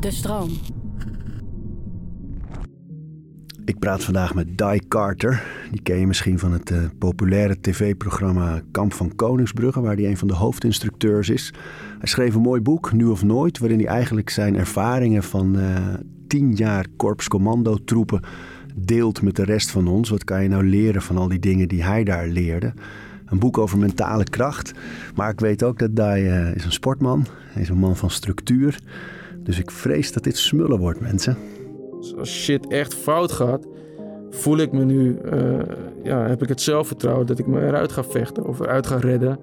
De stroom. Ik praat vandaag met Di Carter. Die ken je misschien van het uh, populaire tv-programma Kamp van Koningsbrugge, waar hij een van de hoofdinstructeurs is. Hij schreef een mooi boek, Nu of Nooit, waarin hij eigenlijk zijn ervaringen van uh, tien jaar korps troepen deelt met de rest van ons. Wat kan je nou leren van al die dingen die hij daar leerde? Een boek over mentale kracht. Maar ik weet ook dat Dai uh, is een sportman. Hij is een man van structuur. Dus ik vrees dat dit smullen wordt, mensen. Als shit echt fout gaat, voel ik me nu, uh, ja, heb ik het zelfvertrouwen dat ik me eruit ga vechten of eruit ga redden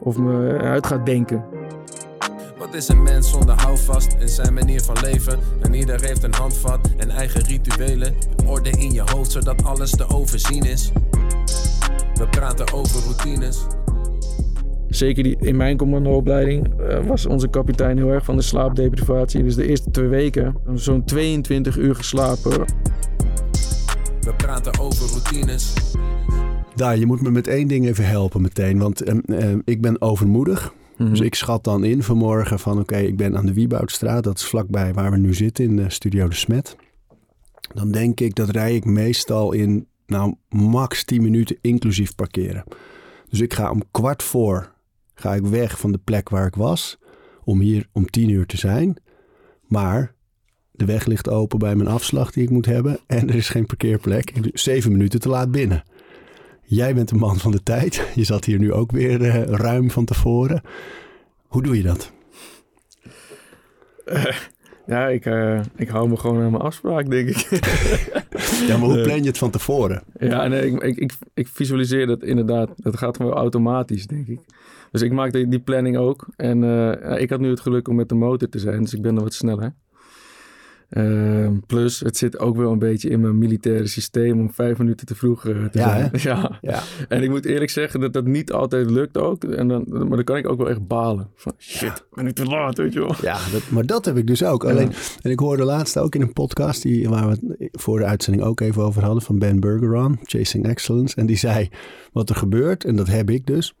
of me eruit ga denken. Wat is een mens zonder houvast in zijn manier van leven? En ieder heeft een handvat en eigen rituelen. Orde in je hoofd zodat alles te overzien is. We praten over routines. Zeker die, in mijn commandoopleiding uh, was onze kapitein heel erg van de slaapdeprivatie. Dus de eerste twee weken zo'n 22 uur geslapen. We praten over routines. Daar, je moet me met één ding even helpen meteen. Want uh, uh, ik ben overmoedig. Mm-hmm. Dus ik schat dan in vanmorgen van oké, okay, ik ben aan de Wieboudstraat. Dat is vlakbij waar we nu zitten in de Studio de Smet. Dan denk ik, dat rij ik meestal in nou max 10 minuten inclusief parkeren. Dus ik ga om kwart voor ga ik weg van de plek waar ik was om hier om 10 uur te zijn. Maar de weg ligt open bij mijn afslag die ik moet hebben en er is geen parkeerplek. Zeven minuten te laat binnen. Jij bent een man van de tijd. Je zat hier nu ook weer uh, ruim van tevoren. Hoe doe je dat? Uh, ja, ik, uh, ik hou me gewoon aan mijn afspraak, denk ik. ja, maar hoe plan je het van tevoren? Ja, nee, ik, ik, ik, ik visualiseer dat inderdaad. Dat gaat gewoon automatisch, denk ik. Dus ik maak die, die planning ook. En uh, ik had nu het geluk om met de motor te zijn, dus ik ben er wat sneller. Uh, plus, het zit ook wel een beetje in mijn militaire systeem om vijf minuten te vroeg uh, te ja, zijn. Ja. ja. En ik moet eerlijk zeggen dat dat niet altijd lukt ook. En dan, maar dan kan ik ook wel echt balen. Van shit, ja. ben ik te laat, weet je wel. Ja, dat, maar dat heb ik dus ook. Alleen, en ik hoorde laatst ook in een podcast die, waar we het voor de uitzending ook even over hadden van Ben Bergeron, Chasing Excellence. En die zei wat er gebeurt, en dat heb ik dus.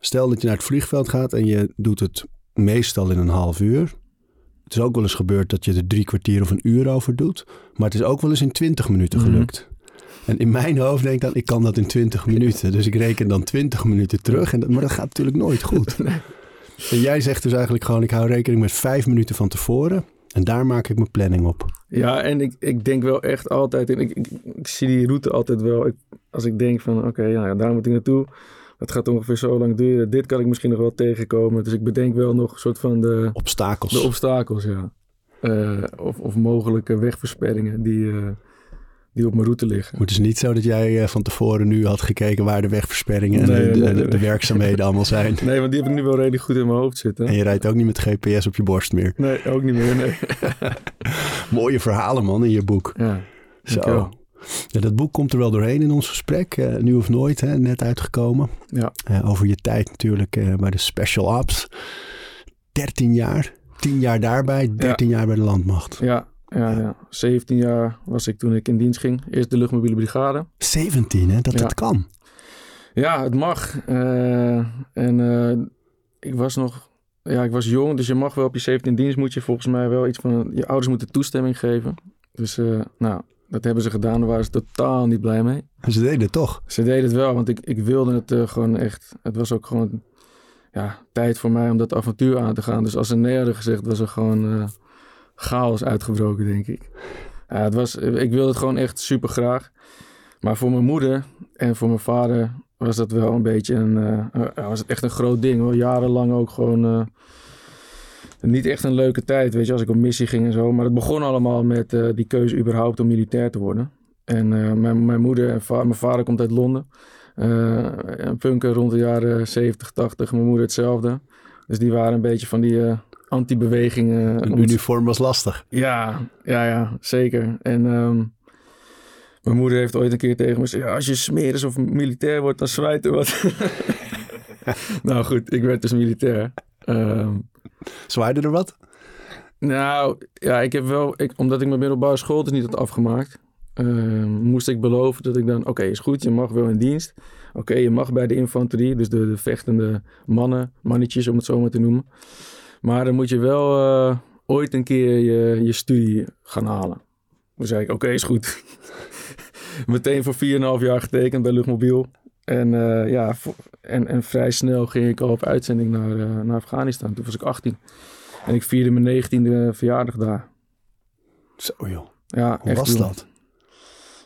Stel dat je naar het vliegveld gaat en je doet het meestal in een half uur. Het is ook wel eens gebeurd dat je er drie kwartier of een uur over doet. Maar het is ook wel eens in twintig minuten gelukt. Mm -hmm. En in mijn hoofd denk ik dan, ik kan dat in twintig minuten. Dus ik reken dan twintig minuten terug. En dat, maar dat gaat natuurlijk nooit goed. En jij zegt dus eigenlijk gewoon, ik hou rekening met vijf minuten van tevoren. En daar maak ik mijn planning op. Ja, en ik, ik denk wel echt altijd, en ik, ik, ik zie die route altijd wel. Ik, als ik denk van, oké, okay, ja, daar moet ik naartoe het gaat ongeveer zo lang duren. Dit kan ik misschien nog wel tegenkomen. Dus ik bedenk wel nog een soort van de... Obstakels. De obstakels, ja. Uh, of, of mogelijke wegversperringen die, uh, die op mijn route liggen. Het is niet zo dat jij uh, van tevoren nu had gekeken waar de wegversperringen nee, en de, nee, de, nee. de, werkzaamheden allemaal zijn. Nee, want die heb ik nu wel redelijk goed in mijn hoofd zitten. En je rijdt ook niet met GPS op je borst meer. Nee, ook niet meer, nee. Mooie verhalen man in je boek. Ja, zo. Ja, dat boek komt er wel doorheen in ons gesprek. Uh, nu of nooit, hè, net uitgekomen. Ja. Uh, over je tijd natuurlijk uh, bij de Special Ops. 13 jaar. 10 jaar daarbij, 13 ja. jaar bij de landmacht. Ja, ja, ja, 17 jaar was ik toen ik in dienst ging. Eerst de luchtmobiele brigade. 17, hè? Dat ja. dat kan. Ja, het mag. en ik was nog... Ja, ik was jong, dus je mag wel op je 17 dienst moet je volgens mij wel iets van... Je ouders moeten toestemming geven. Dus nou, dat hebben ze gedaan, daar waren ze totaal niet blij mee. En ze deden het toch? Ze deden het wel, want ik, ik wilde het uh, gewoon echt. Het was ook gewoon ja, tijd voor mij om dat avontuur aan te gaan. Dus als ze nee hadden gezegd, was er gewoon uh, chaos uitgebroken, denk ik. Ja, het was, ik wilde het gewoon echt super graag. Maar voor mijn moeder en voor mijn vader was dat wel een beetje een, uh, was het echt een groot ding. Hoor. Jarenlang ook gewoon niet echt een leuke tijd, weet je, als ik op missie ging en zo. Maar het begon allemaal met uh, die keuze überhaupt om militair te worden. En uh, mijn, mijn moeder en va mijn vader komt uit Londen. Uh, een punker rond de jaren 70, 80. Mijn moeder hetzelfde. Dus die waren een beetje van die anti-bewegingen. Een uniform was lastig. Ja, ja, ja, zeker. En um, mijn moeder heeft ooit een keer tegen me gezegd... Ja, als je smeris of militair wordt, dan zwijt er wat. nou goed, ik werd dus militair. Um, Zwaaide er wat? Nou, ja, ik heb wel, ik, omdat ik mijn middelbare school dus niet had afgemaakt, uh, moest ik beloven dat ik dan, oké, okay, is goed, je mag wel in dienst. Oké, okay, je mag bij de infanterie, dus de, de, vechtende mannen, mannetjes om het zo maar te noemen. Maar dan moet je wel eh, ooit een keer je, je studie gaan halen. Toen zei ik, oké, is goed. Meteen voor 4,5 jaar getekend bij Luchtmobiel. En, eh, ja, en, en vrij snel ging ik al op uitzending naar, eh, naar Afghanistan. Toen was ik 18. En ik vierde mijn 19e verjaardag daar. Zo joh. Ja, Hoe echt was dat?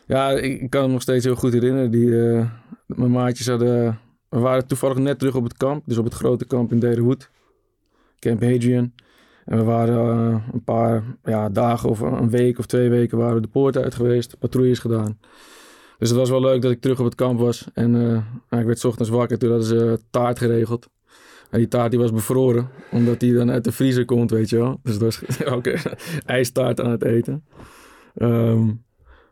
Ja, ik, kan me nog steeds heel goed herinneren. Die, eh, mijn maatjes hadden... We waren toevallig net terug op het kamp. Dus op het grote kamp in Derenhoed. Camp Hadrian. En we waren een paar ja, dagen of een week of twee weken waren we de poort uit geweest. Patrouilles gedaan. Dus het was wel leuk dat ik terug op het kamp was. En eh, ik werd 's ochtends wakker. Toen hadden ze taart geregeld. En die taart die was bevroren. Omdat die dan uit de vriezer komt, weet je wel. Dus dat was oké, ijstaart aan het eten. Ehm,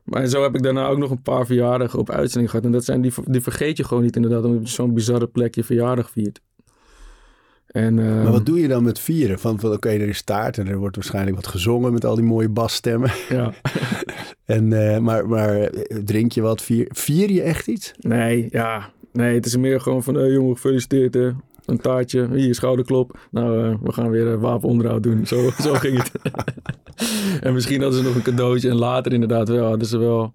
maar zo heb ik daarna ook nog een paar verjaardagen op uitzending gehad. En dat zijn, die, die vergeet je gewoon niet inderdaad. Omdat je zo'n bizarre plek je verjaardag viert. En, ehm, Maar wat doe je dan met vieren? Van, van oké, er is taart en er wordt waarschijnlijk wat gezongen met al die mooie basstemmen. Ja. En, eh, maar, maar eh, drink je wat? Vier, vier je echt iets? Nee, ja. Nee, het is meer gewoon van... Hey, jongen, gefeliciteerd hè. Een taartje. Hier, schouderklop. Nou, eh, we gaan weer wapenonderhoud doen. Zo, zo ging het. en misschien hadden ze nog een cadeautje. En later inderdaad wel. hadden ze wel...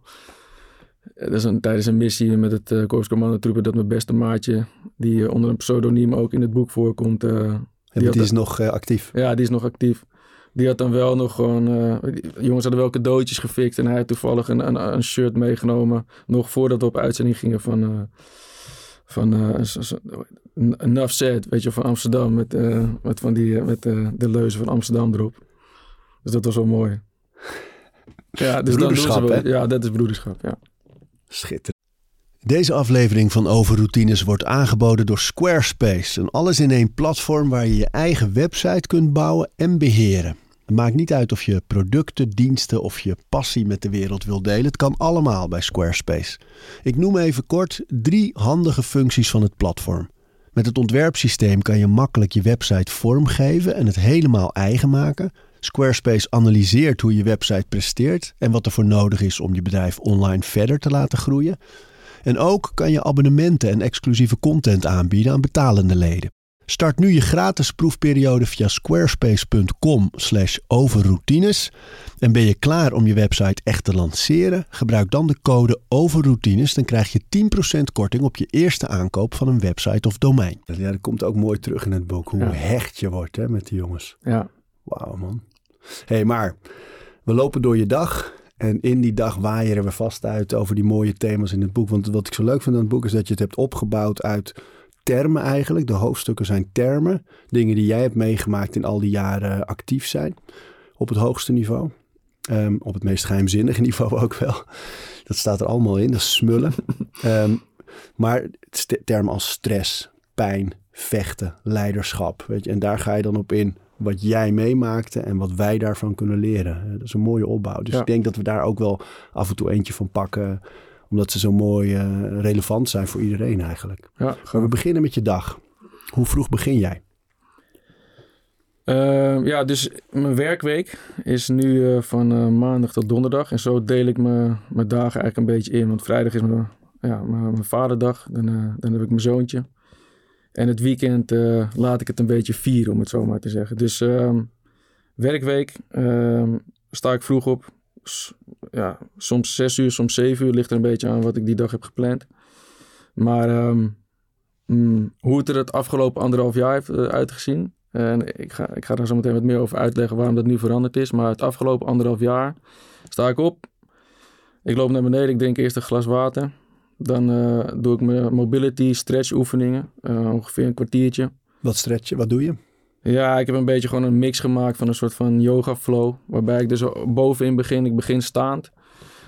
Dat is een, tijdens een missie met het uh, Korps Commandotroepen... dat mijn beste maatje... die eh, onder een pseudoniem ook in het boek voorkomt... eh, En die, is nog eh, actief. Ja, die is nog actief. Die had dan wel nog gewoon... eh, jongens hadden wel cadeautjes gefikt. En hij had toevallig een, een, een shirt meegenomen. Nog voordat we op uitzending gingen van... eh van eh, Enough Said, weet je, van Amsterdam. Met, eh, met, van die, eh, met eh, de leuzen van Amsterdam erop. Dus dat was wel mooi. Ja, dus dan Broederschap, wel- hè? Ja, dat is broederschap, ja. Schitterend. Deze aflevering van Overroutines wordt aangeboden door Squarespace. Een alles-in-één platform waar je je eigen website kunt bouwen en beheren. Het maakt niet uit of je producten, diensten of je passie met de wereld wil delen. Het kan allemaal bij Squarespace. Ik noem even kort drie handige functies van het platform. Met het ontwerpsysteem kan je makkelijk je website vormgeven en het helemaal eigen maken. Squarespace analyseert hoe je website presteert en wat er voor nodig is om je bedrijf online verder te laten groeien. En ook kan je abonnementen en exclusieve content aanbieden aan betalende leden. Start nu je gratis proefperiode via squarespace.com slash overroutines. En ben je klaar om je website echt te lanceren? Gebruik dan de code overroutines. Dan krijg je 10% korting op je eerste aankoop van een website of domein. Ja, dat komt ook mooi terug in het boek. Hoe Ja. hecht je wordt hè, met die jongens. Ja, Wauw man. Hé, hey, maar we lopen door je dag. En in die dag waaieren we vast uit over die mooie thema's in het boek. Want wat ik zo leuk vind aan het boek is dat je het hebt opgebouwd uit termen eigenlijk. De hoofdstukken zijn termen. Dingen die jij hebt meegemaakt in al die jaren actief zijn. Op het hoogste niveau. Ehm, op het meest geheimzinnige niveau ook wel. Dat staat er allemaal in. Dat is smullen. Ehm, maar termen als stress, pijn, vechten, leiderschap. Weet je? En daar ga je dan op in wat jij meemaakte en wat wij daarvan kunnen leren. Eh, Dat is een mooie opbouw. Dus Ja. ik denk dat we daar ook wel af en toe eentje van pakken. Omdat ze zo mooi eh, relevant zijn voor iedereen eigenlijk. ja. Maar we beginnen met je dag. Hoe vroeg begin jij? Ehm, ja, dus mijn werkweek is nu eh, van maandag tot donderdag. En zo deel ik mijn, mijn dagen eigenlijk een beetje in. Want vrijdag is mijn, ja, mijn, mijn vaderdag. Dan, dan heb ik mijn zoontje. En het weekend eh, laat ik het een beetje vieren, om het zo maar te zeggen. Dus ehm, werkweek ehm, sta ik vroeg op. Ja, soms zes uur, soms zeven uur. Ligt er een beetje aan wat ik die dag heb gepland. Maar ehm, mm, hoe het er het afgelopen anderhalf jaar heeft eh, uitgezien. En ik ga, ik ga daar zo meteen wat meer over uitleggen waarom dat nu veranderd is. Maar het afgelopen anderhalf jaar sta ik op. Ik loop naar beneden, ik drink eerst een glas water. Dan eh, doe ik mijn mobility stretch oefeningen. eh, ongeveer een kwartiertje. Wat stretch je? Wat doe je? Ja, ik heb een beetje gewoon een mix gemaakt van een soort van yoga flow. Waarbij ik dus bovenin begin. Ik begin staand.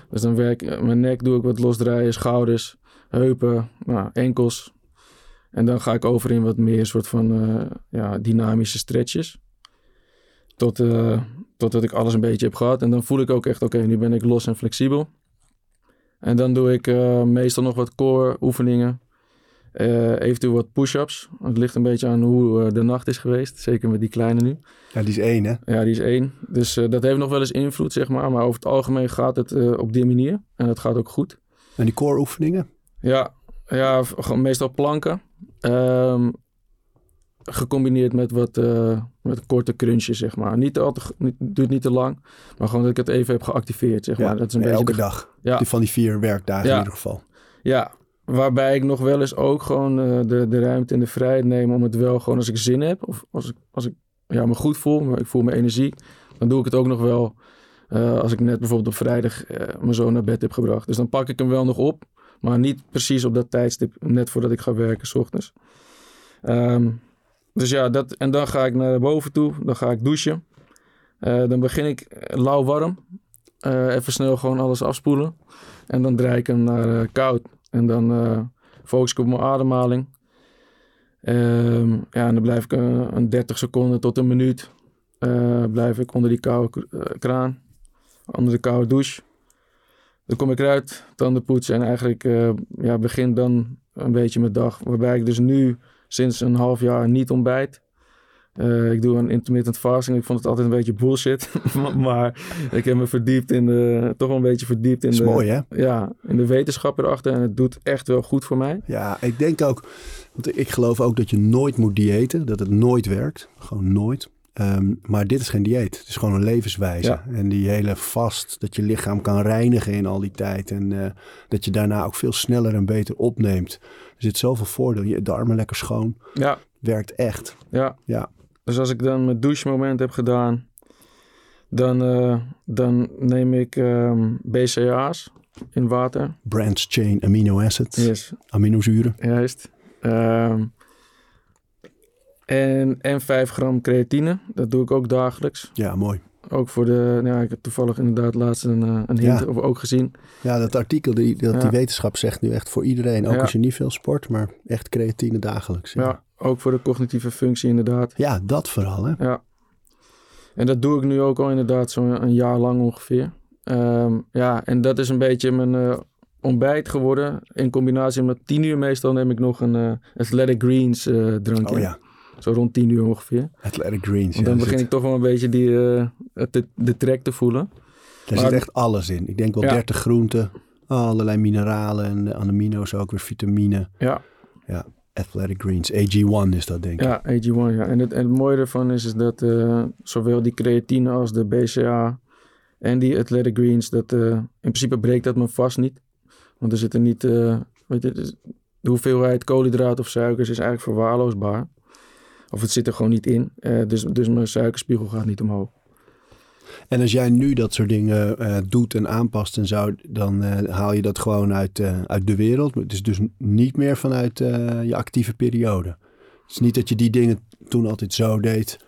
Dus dan werk ik mijn nek doe ik wat losdraaien, schouders, heupen, nou, enkels. En dan ga ik over in wat meer soort van eh, ja, dynamische stretches. Tot, eh, totdat ik alles een beetje heb gehad. En dan voel ik ook echt, oké, nu ben ik los en flexibel. En dan doe ik eh, meestal nog wat core oefeningen. Eh, eventueel wat push-ups. Het ligt een beetje aan hoe eh, de nacht is geweest. Zeker met die kleine nu. Ja, die is één hè? Ja, die is één. Dus dat heeft nog wel eens invloed, zeg maar. Maar over het algemeen gaat het op die manier. En dat gaat ook goed. En die core oefeningen? Ja, ja meestal planken. Ehm, gecombineerd met wat uh, met korte crunches, zeg maar. Niet al te, niet, duurt niet te lang, maar gewoon dat ik het even heb geactiveerd, zeg maar. Dat is een beetje elke dag. Ja. Van die vier werkdagen in ieder geval. Ja, waarbij ik nog wel eens ook gewoon uh, de, de ruimte en de vrijheid neem om het wel gewoon als ik zin heb, of als ik, als ik ja, me goed voel, maar ik voel me energie, dan doe ik het ook nog wel uh, als ik net bijvoorbeeld op vrijdag mijn zoon naar bed heb gebracht. Dus dan pak ik hem wel nog op, maar niet precies op dat tijdstip, net voordat ik ga werken, s ochtends. Um, dus ja, dat, en dan ga ik naar boven toe, dan ga ik douchen. Uh, dan begin ik lauw warm. even snel gewoon alles afspoelen. En dan draai ik hem naar koud. En dan focus ik op mijn ademhaling. Um, ja, en dan blijf ik een 30 seconden tot een minuut blijf ik onder die koude kraan onder de koude douche. Dan kom ik eruit, tanden poetsen en eigenlijk ja, begin dan een beetje mijn dag. Waarbij ik dus nu sinds een half jaar niet ontbijt. Uh, ik doe een intermittent fasting. Ik vond het altijd een beetje bullshit. maar ik heb me verdiept in de. Toch wel een beetje verdiept in is de. mooi, hè? Ja, in de wetenschap erachter. En het doet echt wel goed voor mij. Ja, ik denk ook. Want ik geloof ook dat je nooit moet diëten. Dat het nooit werkt. Gewoon nooit. Ehm, maar dit is geen dieet. Het is gewoon een levenswijze. En die hele vast, dat je lichaam kan reinigen in al die tijd. En eh, dat je daarna ook veel sneller en beter opneemt. Er zit zoveel voordeel. Je darmen lekker schoon. Ja. Werkt echt. Ja. ja. Dus als ik dan mijn douchemoment heb gedaan, dan, uh, dan neem ik um, BCA's in water. Branch chain amino acids. Yes. Aminozuren. Juist. Um, en, en 5 gram creatine. Dat doe ik ook dagelijks. Ja, mooi. Ook voor de, nou, ik heb toevallig inderdaad laatst een, eh, een hint ja. ook gezien. Ja, dat artikel, die, dat die wetenschap zegt nu echt voor iedereen. Ook als je niet veel sport, maar echt creatine dagelijks. Ja. ook voor de cognitieve functie inderdaad. Ja, dat vooral hè. Ja. En dat doe ik nu ook al inderdaad zo'n een jaar lang ongeveer. Um, ja, en dat is een beetje mijn uh, ontbijt geworden. In combinatie met tien uur meestal neem ik nog een uh, Athletic Greens drankje. Oh ja. Zo rond 10 uur ongeveer. Athletic Greens. Want dan begin ik toch wel een beetje die, uh, de, de trek te voelen. Daar zit echt alles in. Ik denk wel ja. 30 groenten, allerlei mineralen en amino's ook weer vitamine. Ja. Ja, Athletic Greens. AG1 is dat denk ik. Ja, AG1 ja. En het, en het mooie ervan is, is dat uh, zowel die creatine als de BCA en die Athletic Greens, dat uh, in principe breekt dat me vast niet. Want er zitten niet, weet je, de hoeveelheid koolhydraten of suikers is eigenlijk verwaarloosbaar. Of het zit er gewoon niet in. Uh, dus, dus mijn suikerspiegel gaat niet omhoog. En als jij nu dat soort dingen uh, doet en aanpast en zo, dan uh, haal je dat gewoon uit, uit de wereld. Het is dus niet meer vanuit je actieve periode. Het is niet dat je die dingen toen altijd zo deed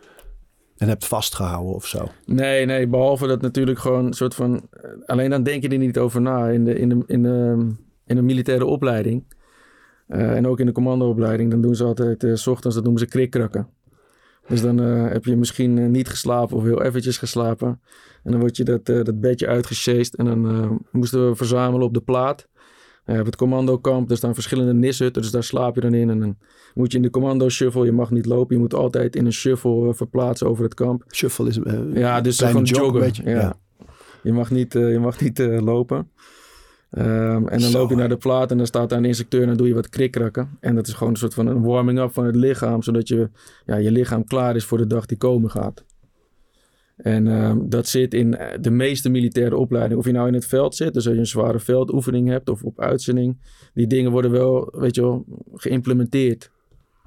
en hebt vastgehouden of zo. Nee, nee, behalve dat natuurlijk gewoon een soort van... Alleen dan denk je er niet over na in de, in de, in de, in de militaire opleiding uh, en ook in de commandoopleiding, dan doen ze altijd uh, s ochtends, dat noemen ze krikkrakken. Dus dan uh, heb je misschien niet geslapen of heel eventjes geslapen. En dan word je dat, dat bedje uitgesjeest en dan moesten we verzamelen op de plaat. op het commandokamp, er staan verschillende nishutten, dus daar slaap je dan in. En dan moet je in de commando shuffle, je mag niet lopen. Je moet altijd in een shuffle verplaatsen over het kamp. Shuffle is Ja, dus gewoon joggen. Beetje, ja. ja. Je mag niet, je mag niet lopen. Um, en dan loop je naar de plaat en dan staat daar een instructeur en dan doe je wat krikrakken. En dat is gewoon een soort van een warming-up van het lichaam, zodat je, ja, je lichaam klaar is voor de dag die komen gaat. En um, dat zit in eh, de meeste militaire opleidingen. Of je nou in het veld zit, dus als je een zware veldoefening hebt of op uitzending. Die dingen worden wel, weet je wel, geïmplementeerd.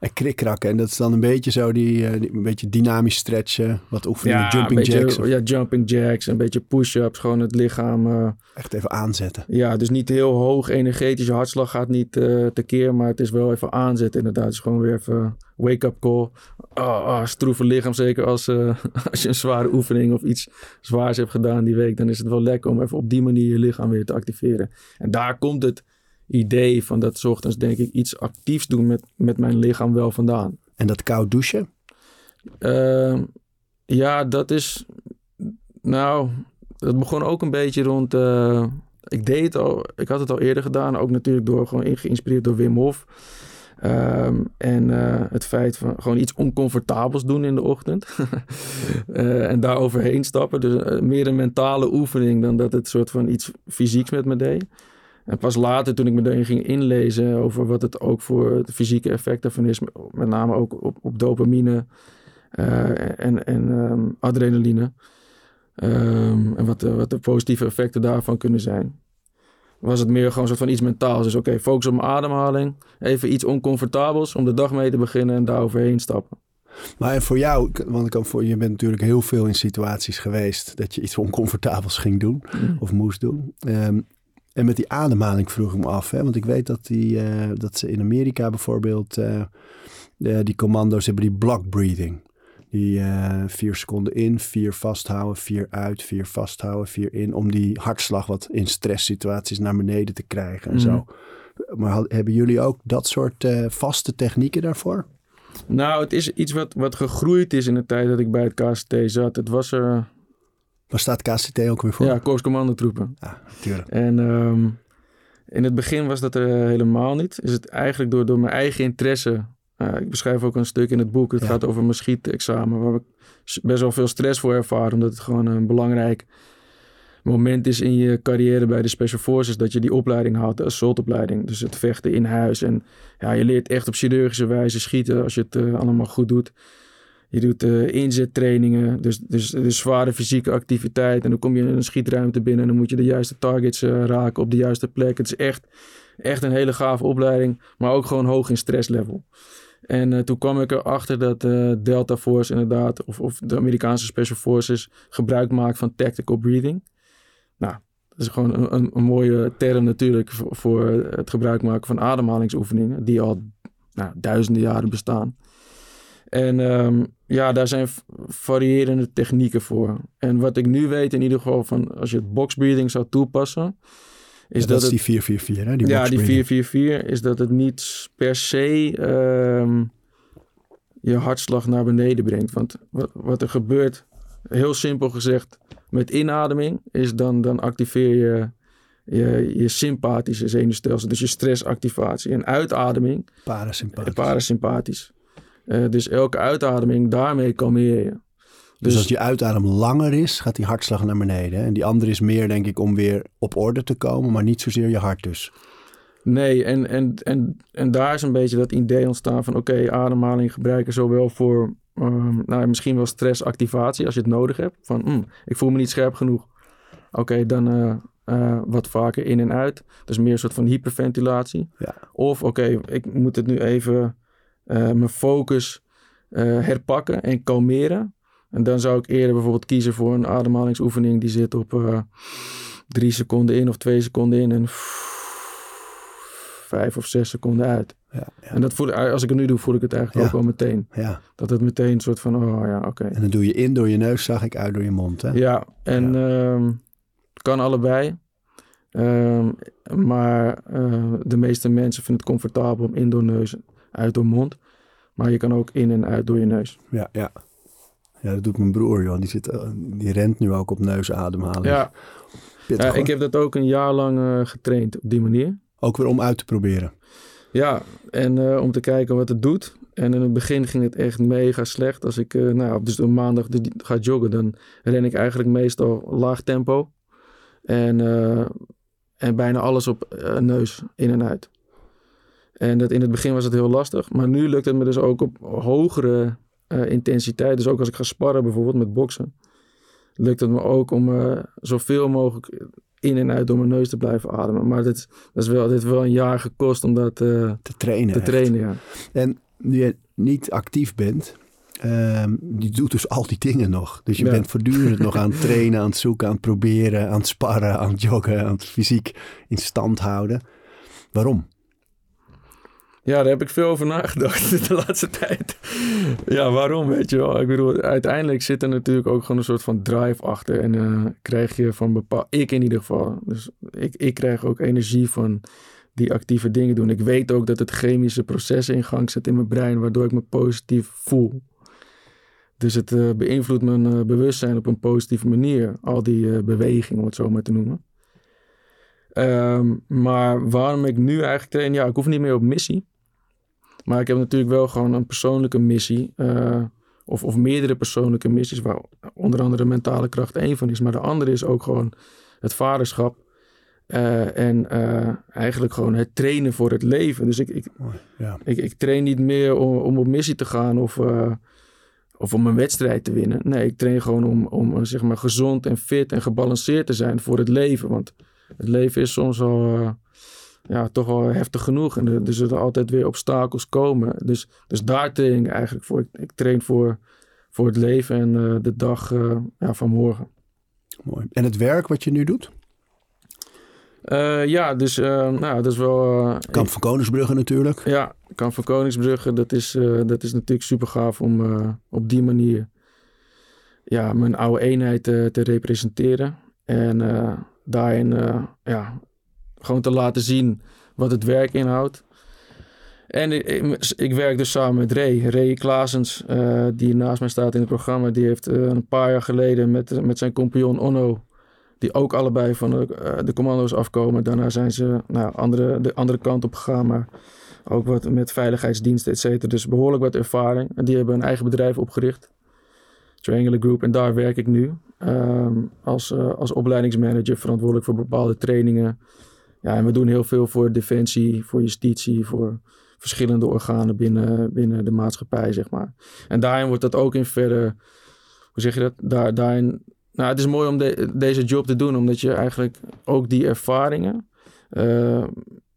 En krikrakken. En dat is dan een beetje zo die, die een beetje dynamisch stretchen. Wat oefeningen, ja, jumping beetje, jacks. Of... Ja, jumping jacks. Een beetje push-ups. Gewoon het lichaam. Uh, Echt even aanzetten. Ja, dus niet heel hoog energetisch. Je hartslag gaat niet uh, tekeer. Maar het is wel even aanzetten inderdaad. Dus gewoon weer even wake-up call. Oh, oh, stroeve lichaam. Zeker als, als je een zware oefening of iets zwaars hebt gedaan die week. Dan is het wel lekker om even op die manier je lichaam weer te activeren. En daar komt het idee van dat ochtends denk ik iets actiefs doen met, met mijn lichaam wel vandaan. En dat koud douchen? Uh, ja, dat is. Nou, dat begon ook een beetje rond. Uh, ik deed het al. Ik had het al eerder gedaan. Ook natuurlijk door gewoon geïnspireerd door Wim Hof. Um, en uh, het feit van gewoon iets oncomfortabels doen in de ochtend. uh, en daar overheen stappen. Dus uh, meer een mentale oefening dan dat het soort van iets fysieks met me deed. En pas later, toen ik me erin ging inlezen over wat het ook voor de fysieke effecten van is, met name ook op, op dopamine uh, en, en um, adrenaline. Um, en wat de, wat de positieve effecten daarvan kunnen zijn. Was het meer gewoon een soort van iets mentaals. Dus oké, okay, focus op mijn ademhaling. Even iets oncomfortabels om de dag mee te beginnen en daar overheen stappen. Maar voor jou, want ik kan voor, je bent natuurlijk heel veel in situaties geweest dat je iets oncomfortabels ging doen mm. of moest doen. Um, en met die ademhaling vroeg ik me af, hè, want ik weet dat, die, uh, dat ze in Amerika bijvoorbeeld uh, die commando's hebben die block breathing. Die uh, vier seconden in, vier vasthouden, vier uit, vier vasthouden, vier in. Om die hartslag wat in stresssituaties naar beneden te krijgen en mm. zo. Maar hebben jullie ook dat soort vaste technieken daarvoor? Nou, het is iets wat, wat gegroeid is in de tijd dat ik bij het KST zat. Het was er... Waar staat KCT ook weer voor? Ja, Kooscommandotroepen. Ja, natuurlijk. En um, in het begin was dat er helemaal niet. Is het eigenlijk door, door mijn eigen interesse... Uh, ik beschrijf ook een stuk in het boek. Het ja. gaat over mijn schietexamen. Waar ik best wel veel stress voor ervaren. Omdat het gewoon een belangrijk moment is in je carrière bij de Special Forces dat je die opleiding had, de assaultopleiding. Dus het vechten in huis. En ja, je leert echt op chirurgische wijze schieten als je het uh, allemaal goed doet. Je doet uh, inzettrainingen, dus, dus, dus zware fysieke activiteit. En dan kom je in een schietruimte binnen en dan moet je de juiste targets uh, raken op de juiste plek. Het is echt, echt een hele gave opleiding, maar ook gewoon hoog in stresslevel. En uh, toen kwam ik erachter dat Delta Force inderdaad, of, of de Amerikaanse Special Forces, gebruik maakt van tactical breathing. Nou, dat is gewoon een, een, een mooie term natuurlijk voor, voor, het gebruik maken van ademhalingsoefeningen, die al nou, duizenden jaren bestaan. En um, ja, daar zijn variërende technieken voor. En wat ik nu weet in ieder geval van als je het boxbreathing zou toepassen... Is ja, dat, dat is die 444, hè? Die ja, die 444 is dat het niet per se um, je hartslag naar beneden brengt. Want wat, wat er gebeurt, heel simpel gezegd, met inademing, is dan, dan activeer je je, je sympathische zenuwstelsel, dus je stressactivatie. En uitademing, parasympathisch. parasympathisch. Uh, dus elke uitademing, daarmee kalmeer je. Dus, dus, als die uitadem langer is, gaat die hartslag naar beneden. En die andere is meer, denk ik, om weer op orde te komen, maar niet zozeer je hart dus. Nee, en, en, en, en daar is een beetje dat idee ontstaan van... oké, ademhaling gebruiken zowel voor um, nou, misschien wel stressactivatie als je het nodig hebt. Van, mm, ik voel me niet scherp genoeg. Oké, dan uh, uh, wat vaker in en uit. Dus meer een soort van hyperventilatie. Ja. Of oké, ik moet het nu even mijn focus herpakken en kalmeren. En dan zou ik eerder bijvoorbeeld kiezen voor een ademhalingsoefening die zit op drie seconden in of twee seconden in en vijf of zes seconden uit. Ja, ja. En dat voel ik, als ik het nu doe, voel ik het eigenlijk ook wel meteen. Ja. Dat het meteen een soort van, oh ja, oké. En dan doe je in door je neus, zag ik, uit door je mond, hè? Ja, en um, kan allebei. Um, maar uh, de meeste mensen vinden het comfortabel om in door neus, uit door mond. Maar je kan ook in en uit door je neus. Ja, ja. Ja, dat doet mijn broer, joh. Die, zit, uh, die rent nu ook op neusademhaling. Ja. ja ik heb dat ook een jaar lang uh, getraind op die manier. Ook weer om uit te proberen. Ja, en uh, om te kijken wat het doet. En in het begin ging het echt mega slecht. Als ik, uh, nou, dus op maandag ga joggen, dan ren ik eigenlijk meestal laag tempo. En, en bijna alles op neus, in en uit. En dat in het begin was het heel lastig. Maar nu lukt het me dus ook op hogere intensiteit. Dus ook als ik ga sparren bijvoorbeeld met boksen. Lukt het me ook om zoveel mogelijk in en uit door mijn neus te blijven ademen. Maar dit, dat is wel, dit is wel een jaar gekost om dat uh, te trainen. Te trainen ja. En nu je niet actief bent, uh, die doet dus al die dingen nog. Dus je bent voortdurend nog aan het trainen, aan het zoeken, aan het proberen, aan het sparren, aan het joggen, aan het fysiek in stand houden. Waarom? Ja, daar heb ik veel over nagedacht de laatste tijd. Ja, waarom, weet je wel? Ik bedoel, uiteindelijk zit er natuurlijk ook gewoon een soort van drive achter. En uh, krijg je van bepaald... Ik in ieder geval. Dus ik, ik krijg ook energie van die actieve dingen doen. Ik weet ook dat het chemische processen in gang zet in mijn brein... waardoor ik me positief voel. Dus het uh, beïnvloedt mijn uh, bewustzijn op een positieve manier. Al die bewegingen, om het zo maar te noemen. Um, maar waarom ik nu eigenlijk train? Ja, ik hoef niet meer op missie. Maar ik heb natuurlijk wel gewoon een persoonlijke missie. Uh, of, of meerdere persoonlijke missies, waar onder andere mentale kracht één van is. Maar de andere is ook gewoon het vaderschap. Eh, en eh, eigenlijk gewoon het trainen voor het leven. Dus ik, ik, ja. ik, ik, train niet meer om, om op missie te gaan of, uh, of om een wedstrijd te winnen. Nee, ik train gewoon om, om zeg maar gezond en fit en gebalanceerd te zijn voor het leven. Want het leven is soms al ja, toch wel heftig genoeg. En er, er zullen altijd weer obstakels komen. Dus, dus daar train ik eigenlijk voor. Ik, ik train voor, voor het leven en de dag ja, van morgen. Mooi. En het werk wat je nu doet? Uh, ja, dus nou, dat is wel... Kamp van Koningsbrugge natuurlijk. Ja, Kamp van Koningsbrugge. Dat is, dat is natuurlijk super gaaf om op die manier ja, mijn oude eenheid te representeren. En daarin ja, gewoon te laten zien wat het werk inhoudt. En ik, werk dus samen met Ray. Ray Klaasens, die naast mij staat in het programma. Die heeft een paar jaar geleden met, met zijn compagnon Onno die ook allebei van de, uh, de commando's afkomen. Daarna zijn ze nou, andere, de andere kant op gegaan, maar ook wat met veiligheidsdiensten, et cetera. Dus behoorlijk wat ervaring. En die hebben een eigen bedrijf opgericht, Triangular Group. En daar werk ik nu um, als, als opleidingsmanager, verantwoordelijk voor bepaalde trainingen. Ja, en we doen heel veel voor defensie, voor justitie, voor verschillende organen binnen, binnen de maatschappij, zeg maar. En daarin wordt dat ook in verder, hoe zeg je dat? Daar, daarin nou, het is mooi om deze job te doen, omdat je eigenlijk ook die ervaringen uh,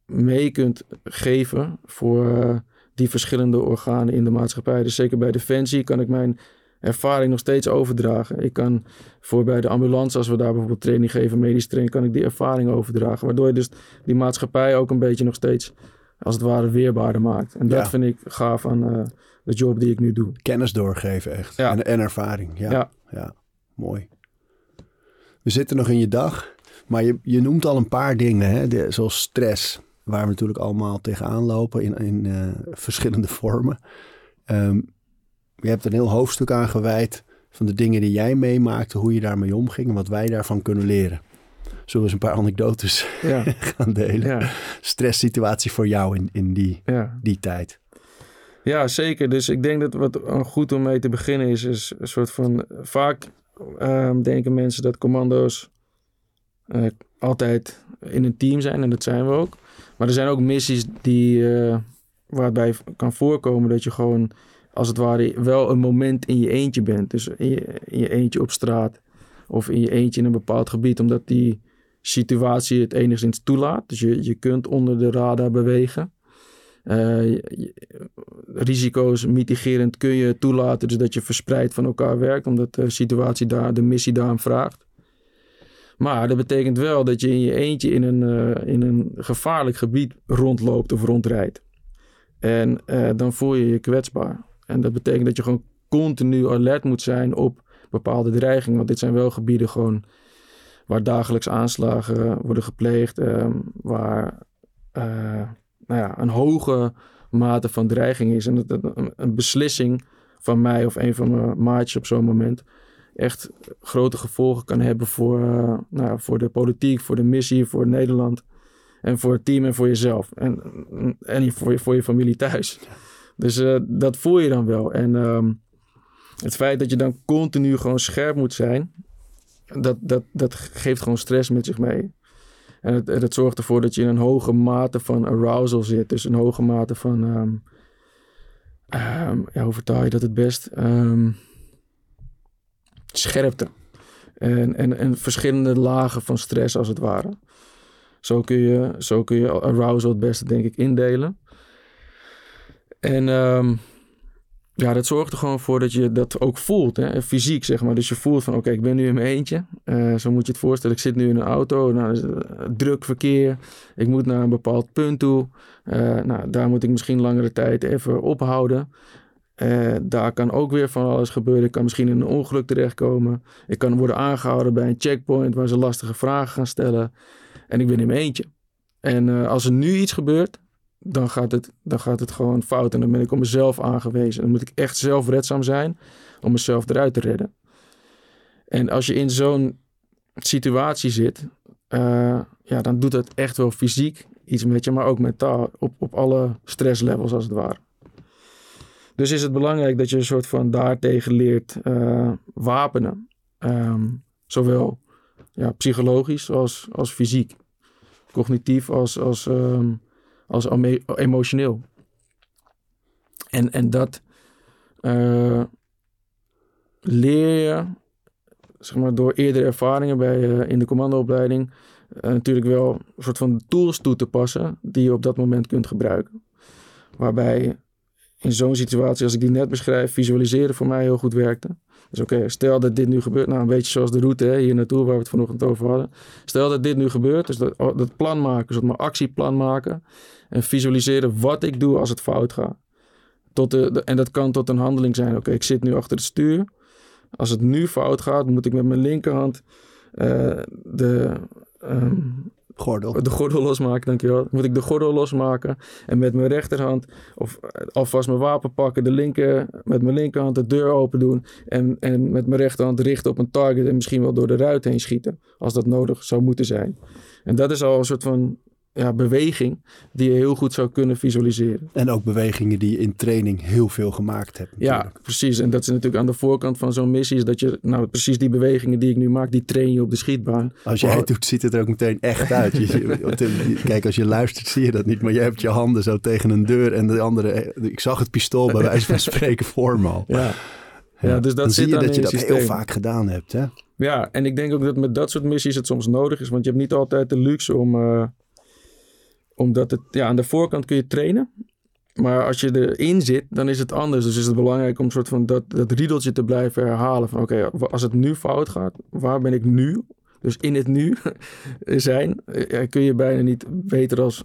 mee kunt geven voor uh, die verschillende organen in de maatschappij. Dus zeker bij Defensie kan ik mijn ervaring nog steeds overdragen. Ik kan voor bij de ambulance, als we daar bijvoorbeeld training geven, medisch training, kan ik die ervaring overdragen. Waardoor je dus die maatschappij ook een beetje nog steeds, als het ware, weerbaarder maakt. En dat vind ik gaaf aan uh, de job die ik nu doe. Kennis doorgeven echt. Ja. En, en ervaring. Ja. ja. ja. Mooi. We zitten nog in je dag, maar je, je noemt al een paar dingen, hè? zoals stress, waar we natuurlijk allemaal tegenaan lopen in, in uh, verschillende vormen. Um, je hebt een heel hoofdstuk aan gewijd van de dingen die jij meemaakte, hoe je daarmee omging en wat wij daarvan kunnen leren. Zullen we eens een paar anekdotes ja. gaan delen? Ja. Stresssituatie voor jou in, in die, ja. die tijd. Ja, zeker. Dus ik denk dat wat goed om mee te beginnen is, is een soort van vaak um, denken mensen dat commando's uh, altijd in een team zijn. En dat zijn we ook. Maar er zijn ook missies die, uh, waarbij kan voorkomen dat je gewoon als het ware wel een moment in je eentje bent. Dus in je, in je eentje op straat of in je eentje in een bepaald gebied. Omdat die situatie het enigszins toelaat. Dus je, je kunt onder de radar bewegen. Uh, risico's mitigerend kun je toelaten, dus dat je verspreid van elkaar werkt, omdat de situatie daar, de missie daarom vraagt. Maar dat betekent wel dat je in je eentje in een, uh, in een gevaarlijk gebied rondloopt of rondrijdt. En uh, dan voel je je kwetsbaar. En dat betekent dat je gewoon continu alert moet zijn op bepaalde dreigingen. Want dit zijn wel gebieden gewoon waar dagelijks aanslagen worden gepleegd, um, waar nou ja, een hoge mate van dreiging is. En dat, een, beslissing van mij of een van mijn maatjes op zo'n moment echt grote gevolgen kan hebben voor, uh, nou, voor de politiek, voor de missie, voor Nederland. En voor het team en voor jezelf. En, en voor, je, voor je familie thuis. Dus uh, dat voel je dan wel. En um, het feit dat je dan continu gewoon scherp moet zijn, dat, dat, dat geeft gewoon stress met zich mee. En het, het zorgt ervoor dat je in een hoge mate van arousal zit. Dus een hoge mate van. Um, um, ja, hoe vertaal je dat het best? Scherpte. En, en, en verschillende lagen van stress, als het ware. Zo kun je, zo kun je arousal het beste, denk ik, indelen. En ja, dat zorgt er gewoon voor dat je dat ook voelt, hè? fysiek zeg maar. Dus je voelt van oké, ik ben nu in mijn eentje. Uh, zo moet je het voorstellen. Ik zit nu in een auto, nou, is druk verkeer. Ik moet naar een bepaald punt toe. Uh, nou, daar moet ik misschien langere tijd even ophouden. Daar kan ook weer van alles gebeuren. Ik kan misschien in een ongeluk terechtkomen. Ik kan worden aangehouden bij een checkpoint waar ze lastige vragen gaan stellen. En ik ben in mijn eentje. En als er nu iets gebeurt, dan gaat, het, dan gaat het gewoon fout. En dan ben ik op mezelf aangewezen. Dan moet ik echt zelfredzaam zijn om mezelf eruit te redden. En als je in zo'n situatie zit, uh, ja, dan doet het echt wel fysiek iets met je, maar ook mentaal. Op, op alle stresslevels als het ware. Dus is het belangrijk dat je een soort van daartegen leert uh, wapenen. Um, zowel ja, psychologisch als, als fysiek. cognitief als, als, ehm, als emotioneel. En, en dat eh, leer je zeg maar, door eerdere ervaringen bij, eh, in de commandoopleiding eh, natuurlijk wel een soort van tools toe te passen die je op dat moment kunt gebruiken. Waarbij in zo'n situatie als ik die net beschrijf, visualiseren voor mij heel goed werkte. Dus oké, stel dat dit nu gebeurt, nou een beetje zoals de route hè, hier naartoe waar we het vanochtend over hadden. Stel dat dit nu gebeurt, dus dat, plan maken, dus dat mijn actieplan maken en visualiseren wat ik doe als het fout gaat. Tot de- en dat kan tot een handeling zijn. Oké, ik zit nu achter het stuur. Als het nu fout gaat, moet ik met mijn linkerhand eh, de, ehm, Gordel. de gordel losmaken, dankjewel. Moet ik de gordel losmaken en met mijn rechterhand of eh, alvast mijn wapen pakken, de linker, met mijn linkerhand de deur open doen en, en met mijn rechterhand richten op een target en misschien wel door de ruit heen schieten, als dat nodig zou moeten zijn. En dat is al een soort van ja, beweging die je heel goed zou kunnen visualiseren. En ook bewegingen die je in training heel veel gemaakt hebt. Ja, natuurlijk. precies. En dat is natuurlijk aan de voorkant van zo'n missie. Is dat je, nou, precies die bewegingen die ik nu maak, die train je op de schietbaan. Als jij het doet, ziet het er ook meteen echt uit. Je- Kijk, als je luistert, zie je dat niet. Maar je hebt je handen zo tegen een deur en de andere... Ik zag het pistool bij wijze van spreken voor me al. Ja. Ja, dus dat dan zit zie je dat je dat heel vaak gedaan hebt. Hè? Ja, en ik denk ook dat met dat soort missies het soms nodig is. Want je hebt niet altijd de luxe om... eh, omdat het... Ja, aan de voorkant kun je trainen. Maar als je erin zit, dan is het anders. Dus is het belangrijk om soort van dat, dat riedeltje te blijven herhalen. Van oké, als het nu fout gaat, waar ben ik nu? Dus in het nu zijn, eh, ja, kun je bijna niet beter als...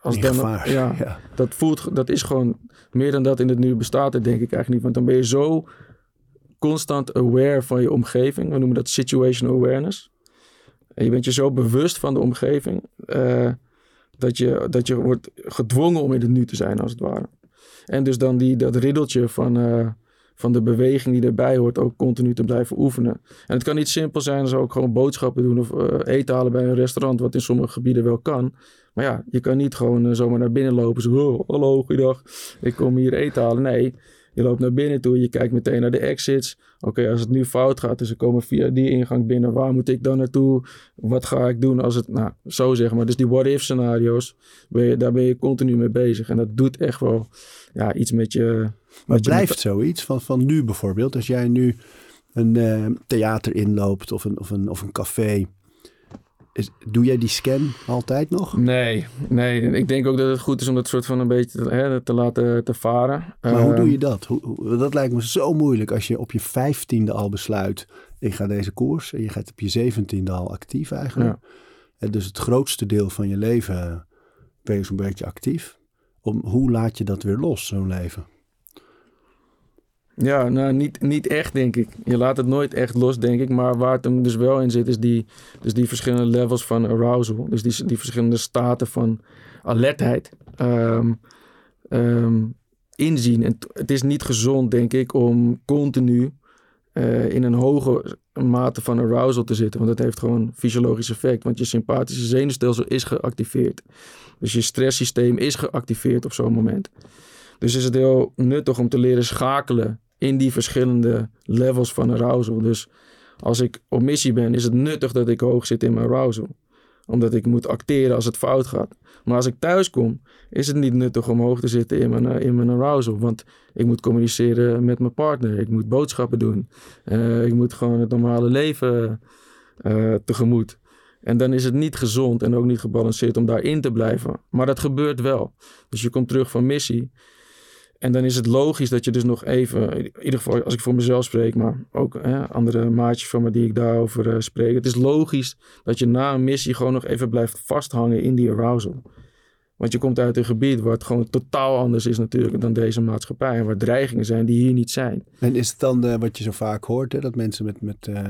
als In dan, gevaar. ja, Ja. dat voelt, dat is gewoon meer dan dat in het nu bestaat, er denk ik eigenlijk niet. Want dan ben je zo constant aware van je omgeving. We noemen dat situational awareness. En je bent je zo bewust van de omgeving eh, dat, je, dat je wordt gedwongen om in het nu te zijn, als het ware. En dus dan die, dat riddeltje van, eh, van de beweging die erbij hoort ook continu te blijven oefenen. En het kan niet simpel zijn als ook gewoon boodschappen doen of eh, eten halen bij een restaurant, wat in sommige gebieden wel kan. Maar ja, je kan niet gewoon eh, zomaar naar binnen lopen. Zo, oh, hallo, goeiedag, ik kom hier eten halen. Nee, je loopt naar binnen toe, je kijkt meteen naar de exits. Oké, als het nu fout gaat, dus ze komen via die ingang binnen. Waar moet ik dan naartoe? Wat ga ik doen als het... Nou, zo zeg maar. Dus die what-if scenario's, ben je, daar ben je continu mee bezig. En dat doet echt wel ja, iets met je... Maar met je blijft zoiets van, van nu bijvoorbeeld? Als jij nu een eh, theater inloopt of een, of een, of een café. Is, doe jij die scan altijd nog? Nee, nee. Ik denk ook dat het goed is om dat soort van een beetje te, hè, te laten te varen. Maar hoe Ehm, doe je dat? Hoe, hoe- dat lijkt me zo moeilijk als je op je vijftiende al besluit... ik ga deze koers en je gaat op je zeventiende al actief eigenlijk. En dus het grootste deel van je leven ben je zo'n beetje actief. Om, hoe laat je dat weer los, zo'n leven? Ja, nou niet, niet echt denk ik. Je laat het nooit echt los denk ik. Maar waar het hem dus wel in zit is die, dus die verschillende levels van arousal. Dus die, die verschillende staten van alertheid. Ehm, ehm, inzien. En het is niet gezond denk ik om continu eh, in een hoge mate van arousal te zitten. Want dat heeft gewoon fysiologisch effect. Want je sympathische zenuwstelsel is geactiveerd. Dus je stresssysteem is geactiveerd op zo'n moment. Dus is het heel nuttig om te leren schakelen in die verschillende levels van arousal. Dus als ik op missie ben, is het nuttig dat ik hoog zit in mijn arousal. Omdat ik moet acteren als het fout gaat. Maar als ik thuis kom, is het niet nuttig om hoog te zitten in mijn, eh, in mijn arousal. Want ik moet communiceren met mijn partner. Ik moet boodschappen doen. Eh, ik moet gewoon het normale leven eh, tegemoet. En dan is het niet gezond en ook niet gebalanceerd om daarin te blijven. Maar dat gebeurt wel. Dus je komt terug van missie. En dan is het logisch dat je dus nog even, in ieder geval als ik voor mezelf spreek, maar ook hè, andere maatjes van me die ik daarover eh, spreek. Het is logisch dat je na een missie gewoon nog even blijft vasthangen in die arousal. Want je komt uit een gebied waar het gewoon totaal anders is natuurlijk dan deze maatschappij. En waar dreigingen zijn die hier niet zijn. En is het dan eh, wat je zo vaak hoort, hè, dat mensen met, met eh,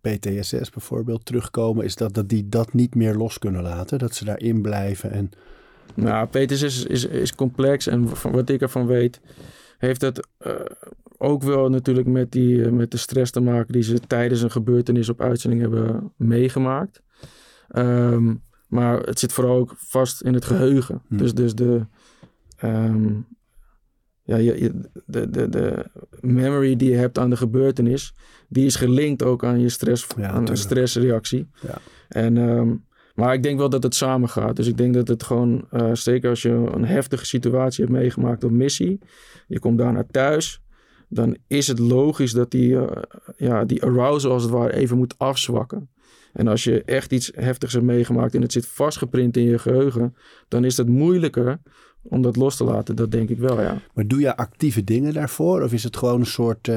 PTSS bijvoorbeeld terugkomen, is dat, dat die dat niet meer los kunnen laten? Dat ze daarin blijven en... Nou, PTSS is, is, is complex en van wat ik ervan weet, heeft het eh, ook wel natuurlijk met, die, eh, met de stress te maken die ze tijdens een gebeurtenis op uitzending hebben meegemaakt. Ehm, maar het zit vooral ook vast in het geheugen. Hm. Dus, dus de, ehm, ja, je, je- de, de, de memory die je hebt aan de gebeurtenis, die is gelinkt ook aan je stress, Ja, aan een stressreactie. Ja. En, ehm, Maar ik denk wel dat het samen gaat. Dus ik denk dat het gewoon, uh, zeker als je een heftige situatie hebt meegemaakt op missie, je komt daar naar thuis, dan is het logisch dat die, uh, ja, die arousal als het ware even moet afzwakken. En als je echt iets heftigs hebt meegemaakt en het zit vastgeprint in je geheugen, dan is het moeilijker om dat los te laten. Dat denk ik wel, ja. Maar doe je actieve dingen daarvoor? Of is het gewoon een soort, uh,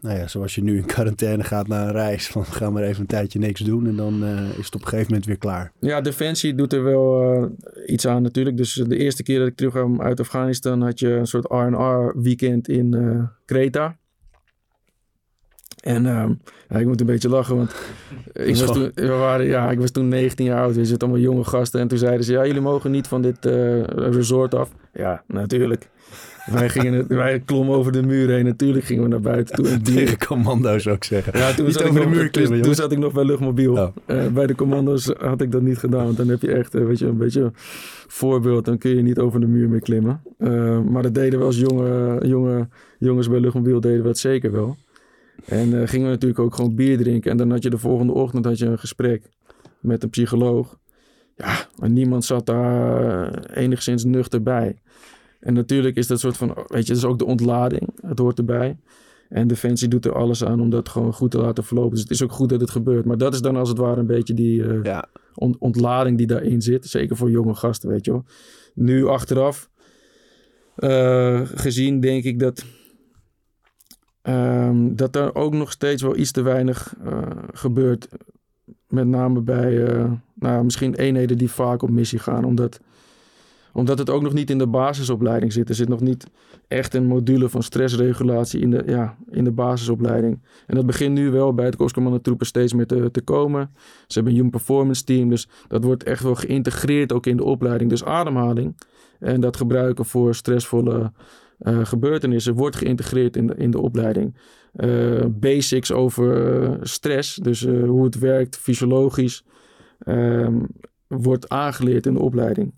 nou ja, zoals je nu in quarantaine gaat naar een reis, van ga maar even een tijdje niks doen en dan uh, is het op een gegeven moment weer klaar? Ja, Defensie doet er wel uh, iets aan natuurlijk. Dus de eerste keer dat ik terugkwam uit Afghanistan had je een soort R&R weekend in Kreta. En um, ja, ik moet een beetje lachen, want ik was, toen, we waren, ja, ik was toen 19 jaar oud. We zitten allemaal jonge gasten. En toen zeiden ze, ja, jullie mogen niet van dit uh, resort af. Ja, natuurlijk. wij, gingen, wij klommen over de muur heen. Natuurlijk gingen we naar buiten toe. En Tegen commando's zou ik zeggen. Ja, toen, zat ik, nog, de muur klimmen, toen, zat ik nog bij luchtmobiel. Oh. Uh, bij de commando's had ik dat niet gedaan. Want dan heb je echt uh, weet je, een beetje voorbeeld. Dan kun je niet over de muur meer klimmen. maar dat deden we als jonge, jonge jongens bij luchtmobiel. Deden we het zeker wel. En uh, gingen we natuurlijk ook gewoon bier drinken. En dan had je de volgende ochtend had je een gesprek met een psycholoog. Ja, maar niemand zat daar uh, enigszins nuchter bij. En natuurlijk is dat soort van, weet je, dat is ook de ontlading. Het hoort erbij. En Defensie doet er alles aan om dat gewoon goed te laten verlopen. Dus het is ook goed dat het gebeurt. Maar dat is dan als het ware een beetje die uh, ja. ont ontlading die daarin zit. Zeker voor jonge gasten, weet je wel. Nu achteraf gezien denk ik dat Um, dat er ook nog steeds wel iets te weinig uh, gebeurt. Met name bij uh, nou, misschien eenheden die vaak op missie gaan. Omdat, omdat het ook nog niet in de basisopleiding zit. Er zit nog niet echt een module van stressregulatie in de, ja, in de basisopleiding. En dat begint nu wel bij het Kostcommando-troepen steeds meer te, te komen. Ze hebben een Human Performance Team. Dus dat wordt echt wel geïntegreerd ook in de opleiding. Dus ademhaling. En dat gebruiken voor stressvolle uh, gebeurtenissen wordt geïntegreerd in de, in de opleiding. Uh, basics over uh, stress, dus hoe het werkt fysiologisch, ehm, wordt aangeleerd in de opleiding.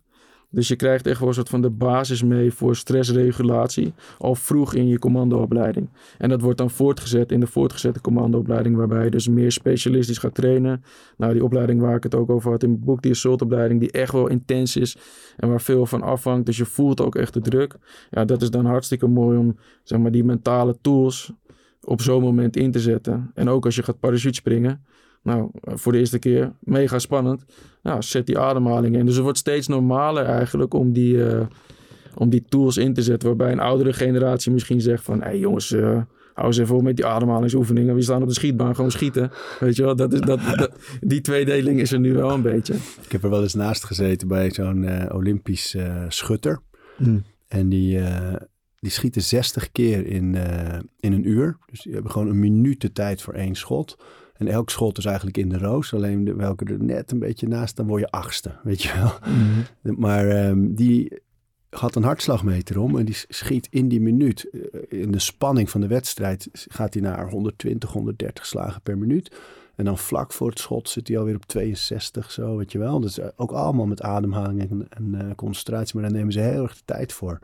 Dus je krijgt echt wel een soort van de basis mee voor stressregulatie al vroeg in je commandoopleiding. En dat wordt dan voortgezet in de voortgezette commandoopleiding, waarbij je dus meer specialistisch gaat trainen. Nou, die opleiding waar ik het ook over had in mijn boek, die assaultopleiding, die echt wel intens is en waar veel van afhangt. Dus je voelt ook echt de druk. Ja, dat is dan hartstikke mooi om zeg maar, die mentale tools op zo'n moment in te zetten. En ook als je gaat parachute springen nou, voor de eerste keer mega spannend. Nou, zet die ademhaling in. Dus het wordt steeds normaler eigenlijk om die, uh, om die tools in te zetten. Waarbij een oudere generatie misschien zegt van... Hé hey jongens, uh, hou eens even op met die ademhalingsoefeningen. We staan op de schietbaan, gewoon schieten. Weet je wel, dat is, dat, dat, die tweedeling is er nu wel een beetje. Ik heb er wel eens naast gezeten bij zo'n uh, Olympisch schutter. Hmm. En die die schieten 60 keer in, in een uur. Dus die hebben gewoon een minuut de tijd voor één schot. En elk schot is eigenlijk in de roos. Alleen de, welke er net een beetje naast, dan word je achtste, weet je wel. Mhm. Maar um, die had een hartslagmeter om en die schiet in die minuut. Eh, in de spanning van de wedstrijd gaat hij naar 120, 130 slagen per minuut. En dan vlak voor het schot zit hij alweer op 62, zo weet je wel. Dus ook allemaal met ademhaling en, en uh, concentratie. Maar daar nemen ze heel erg de tijd voor.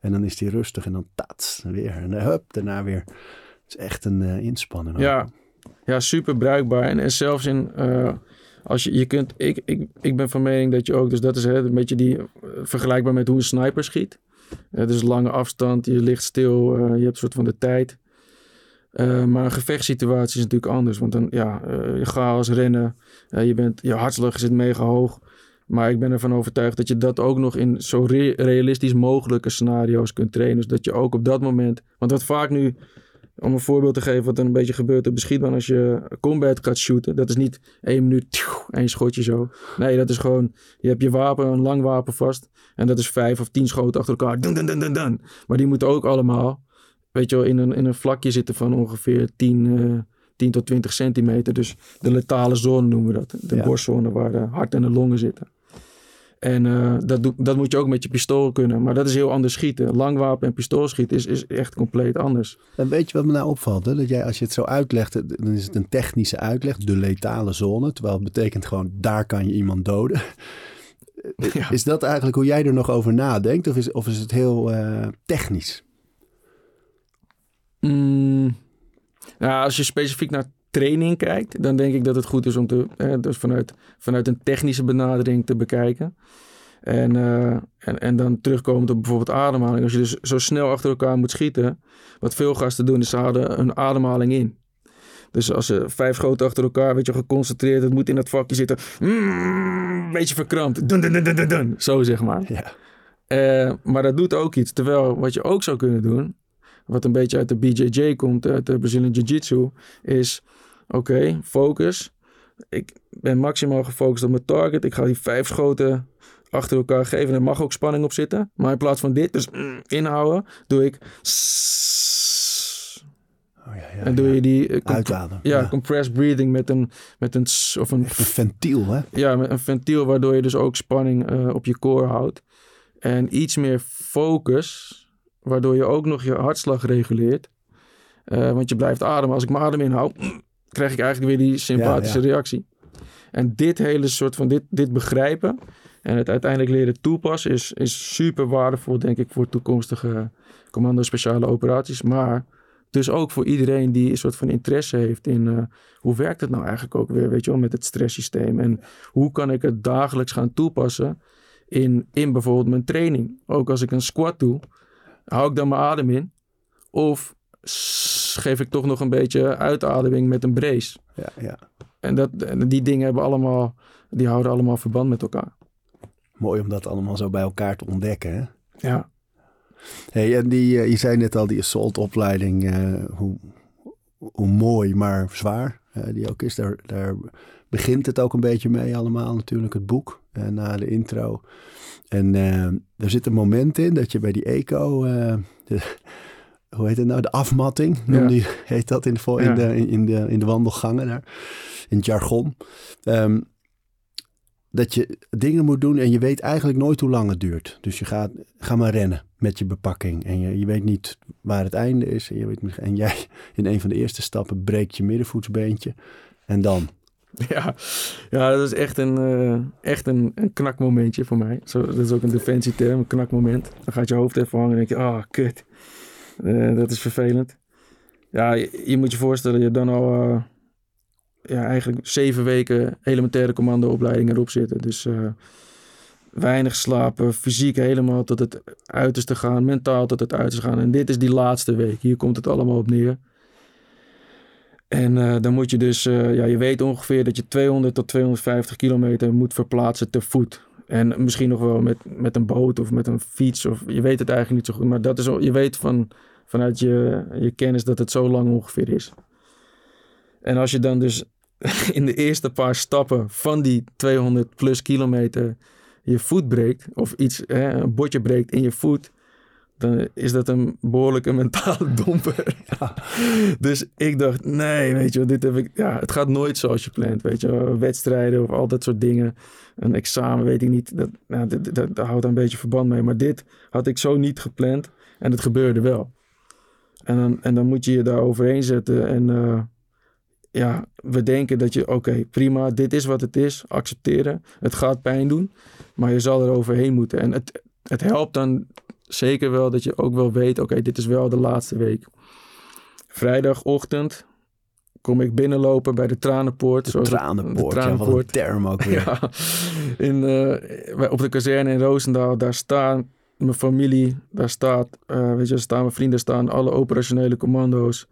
En dan is hij rustig en dan tats, weer. En hup, daarna weer. Het is echt een uh, inspanning. Ja, ja, super bruikbaar. En, en zelfs in, uh, als je, je kunt, ik, ik, ik ben van mening dat je ook, dus dat is hè, een beetje die, uh, vergelijkbaar met hoe een sniper schiet. Uh, dus lange afstand, je ligt stil, je hebt een soort van de tijd. maar een gevechtssituatie is natuurlijk anders, want dan, ja, je chaos, rennen, je, bent, je hartslag zit mega hoog. Maar ik ben ervan overtuigd dat je dat ook nog in zo realistisch mogelijke scenario's kunt trainen. Dus dat je ook op dat moment. Want wat vaak nu om een voorbeeld te geven wat er een beetje gebeurt op de schietbaan als je combat gaat shooten. Dat is niet één minuut, één schotje zo. Nee, dat is gewoon, je hebt je wapen, een lang wapen vast. En dat is vijf of tien schoten achter elkaar. Dun, dun, dun, dun, dun. Maar die moeten ook allemaal, weet je wel, in een, in een vlakje zitten van ongeveer 10, uh, 10 tot 20 centimeter. Dus de letale zone noemen we dat. De ja. borstzone waar de hart en de longen zitten. En uh, dat, dat moet je ook met je pistool kunnen. Maar dat is heel anders schieten. Langwapen en pistoolschieten is, is echt compleet anders. En weet je wat me nou opvalt? Hè? Dat jij, als je het zo uitlegt, dan is het een technische uitleg. De letale zone. Terwijl het betekent gewoon, daar kan je iemand doden. Ja. Is dat eigenlijk hoe jij er nog over nadenkt? Of is, of is het heel uh, technisch? Mm, nou, als je specifiek naar training kijkt, dan denk ik dat het goed is om te, dus vanuit, vanuit een technische benadering te bekijken. En, uh, en, en dan terugkomend op bijvoorbeeld ademhaling. Als je dus zo snel achter elkaar moet schieten, wat veel gasten doen, is ze houden een ademhaling in. Dus als ze vijf schoten achter elkaar, weet je, geconcentreerd, het moet in dat vakje zitten. Mm, een beetje verkrampt. Dun, dun, dun, dun, dun, Zo zeg maar. Ja. Uh, maar dat doet ook iets. Terwijl wat je ook zou kunnen doen, wat een beetje uit de BJJ komt, uit de Brazilian Jiu-Jitsu, is oké, okay, focus. Ik ben maximaal gefocust op mijn target. Ik ga die vijf schoten achter elkaar geven. Er mag ook spanning op zitten. Maar in plaats van dit, dus mm, inhouden, doe ik. Oh, ja, ja, en doe je die uh, uitademen. Ja, ja, compressed breathing met een met een of een, een ventiel, hè? Ja, met een ventiel waardoor je dus ook spanning uh, op je core houdt. En iets meer focus, waardoor je ook nog je hartslag reguleert. Uh, want je blijft ademen. Als ik mijn adem inhoud, krijg ik eigenlijk weer die sympathische reactie. En dit hele soort van dit, dit begrijpen en het uiteindelijk leren toepassen is, is super waardevol, denk ik, voor toekomstige commando speciale operaties. Maar dus ook voor iedereen die een soort van interesse heeft in uh, hoe werkt het nou eigenlijk ook weer, weet je wel, met het stresssysteem. En hoe kan ik het dagelijks gaan toepassen in, in bijvoorbeeld mijn training. Ook als ik een squat doe, hou ik dan mijn adem in. Of geef ik toch nog een beetje uitademing met een brace. Ja, ja. En dat, die dingen hebben allemaal, die houden allemaal verband met elkaar. Mooi om dat allemaal zo bij elkaar te ontdekken. Hè? Ja. Hey, en die, je zei net al, die assault-opleiding, uh, hoe, hoe mooi, maar zwaar uh, die ook is. Daar, daar begint het ook een beetje mee allemaal natuurlijk, het boek, uh, na de intro. En er zit een moment in dat je bij die eco, de, hoe heet het nou, de afmatting, ja. die, heet dat in de, in, de, in, de, in de wandelgangen daar, in het jargon. Um, dat je dingen moet doen en je weet eigenlijk nooit hoe lang het duurt. Dus je gaat, ga maar rennen met je bepakking. En je, je weet niet waar het einde is. En, je weet, en jij in een van de eerste stappen breekt je middenvoetsbeentje. En dan? Ja, ja dat is echt een, uh, echt een, een knakmomentje voor mij. Zo, dat is ook een defensieterm, een knakmoment. Dan gaat je hoofd even hangen en denk je, ah, oh, kut. Uh, dat is vervelend. Ja, je, moet je voorstellen, je dan al... Uh, ja, eigenlijk zeven weken elementaire commandoopleiding erop zitten. Dus uh, weinig slapen, fysiek helemaal tot het uiterste gaan, mentaal tot het uiterste gaan. En dit is die laatste week. Hier komt het allemaal op neer. En dan moet je dus, ja, je weet ongeveer dat je 200 tot 250 kilometer moet verplaatsen te voet. En misschien nog wel met, met een boot of met een fiets. Of, je weet het eigenlijk niet zo goed. Maar dat is, je weet van, vanuit je, je kennis dat het zo lang ongeveer is. En als je dan dus in de eerste paar stappen van die 200 plus kilometer je voet breekt, of iets, hè, een botje breekt in je voet, dan is dat een behoorlijke mentale domper. Ja. Dus ik dacht, nee, weet je, dit heb ik, ja, het gaat nooit zoals je plant, weet je, wedstrijden of al dat soort dingen. Een examen, weet ik niet, dat, nou, dat, dat, dat houdt een beetje verband mee. Maar dit had ik zo niet gepland en het gebeurde wel. En dan, en dan moet je je daar overheen zetten en... Uh, ja, we denken dat je, oké, prima, dit is wat het is, accepteren. Het gaat pijn doen, maar je zal er overheen moeten. En het, het helpt dan zeker wel dat je ook wel weet, oké, dit is wel de laatste week. Vrijdagochtend kom ik binnenlopen bij de Tranenpoort. De Tranenpoort, de tranenpoort. Ja, term ook weer. ja, in, uh, op de kazerne in Roosendaal, daar staan mijn familie, daar staat, uh, weet je, staan mijn vrienden, staan alle operationele commando's.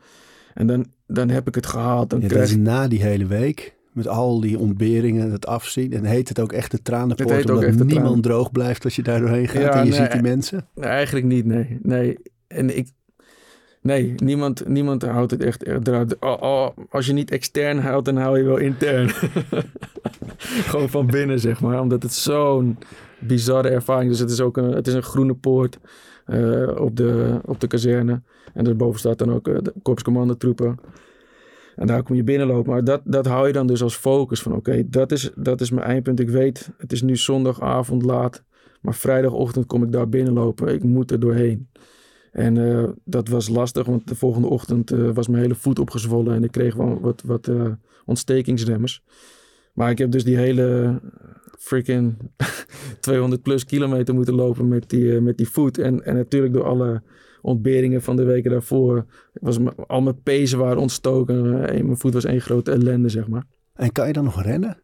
En dan, dan heb ik het gehaald. Dan ja, krijg... dat is na die hele week. Met al die ontberingen, het afzien. En heet het ook echt de tranenpoort. Het omdat niemand tranen... droog blijft als je daar doorheen gaat. Ja, en je nee, ziet die mensen. Nee, eigenlijk niet, nee. Nee, en ik... Nee, niemand, niemand houdt het echt eruit. Oh, oh, als je niet extern houdt, dan hou je wel intern. Gewoon van binnen, zeg maar. Omdat het zo'n bizarre ervaring. Dus het is ook een, het is een groene poort uh, op, de, op de kazerne. En daarboven staat dan ook uh, de korpscommandotroepen. En daar kom je binnenlopen. Maar dat, dat hou je dan dus als focus van oké, dat, is, dat is mijn eindpunt. Ik weet, het is nu zondagavond laat. Maar vrijdagochtend kom ik daar binnenlopen. Ik moet er doorheen. En uh, dat was lastig, want de volgende ochtend was mijn hele voet opgezwollen. En ik kreeg wel wat, wat ontstekingsremmers. Maar ik heb dus die hele freaking 200 plus kilometer moeten lopen met die, met die voet. En, en natuurlijk door alle ontberingen van de weken daarvoor. Was, al mijn pezen waren ontstoken. Eh, mijn voet was één grote ellende, zeg maar. En kan je dan nog rennen?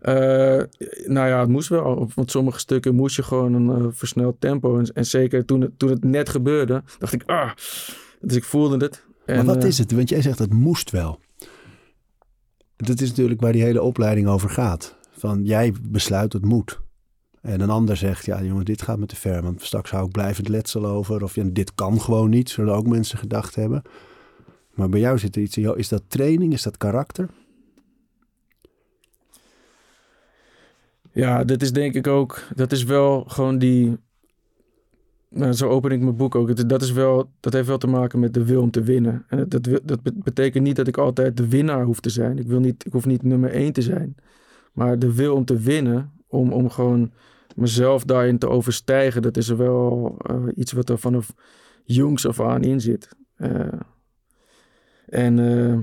Eh, nou ja, het moest wel. Want sommige stukken moest je gewoon een eh, versneld tempo. En, en zeker toen het, toen het net gebeurde, dacht ik, ah. Dus ik voelde het. En, maar wat eh, is het? Want jij zegt het moest wel. Dat is natuurlijk waar die hele opleiding over gaat. Van jij besluit het moet. En een ander zegt, ja jongen, dit gaat me te ver. Want straks hou ik blijvend letsel over. Of dit kan gewoon niet, zullen ook mensen gedacht hebben. Maar bij jou zit er iets in. Is dat training? Is dat karakter? Ja, dat is denk ik ook. Dat is wel gewoon die. Nou, zo open ik mijn boek ook. Dat, is wel, dat heeft wel te maken met de wil om te winnen. En dat, dat, dat be- betekent niet dat ik altijd de winnaar hoef te zijn. Ik, wil niet, ik hoef niet nummer één te zijn. Maar de wil om te winnen, om, om gewoon mezelf daarin te overstijgen, dat is er wel eh, iets wat er vanaf jongs af aan in zit. Eh, en, eh,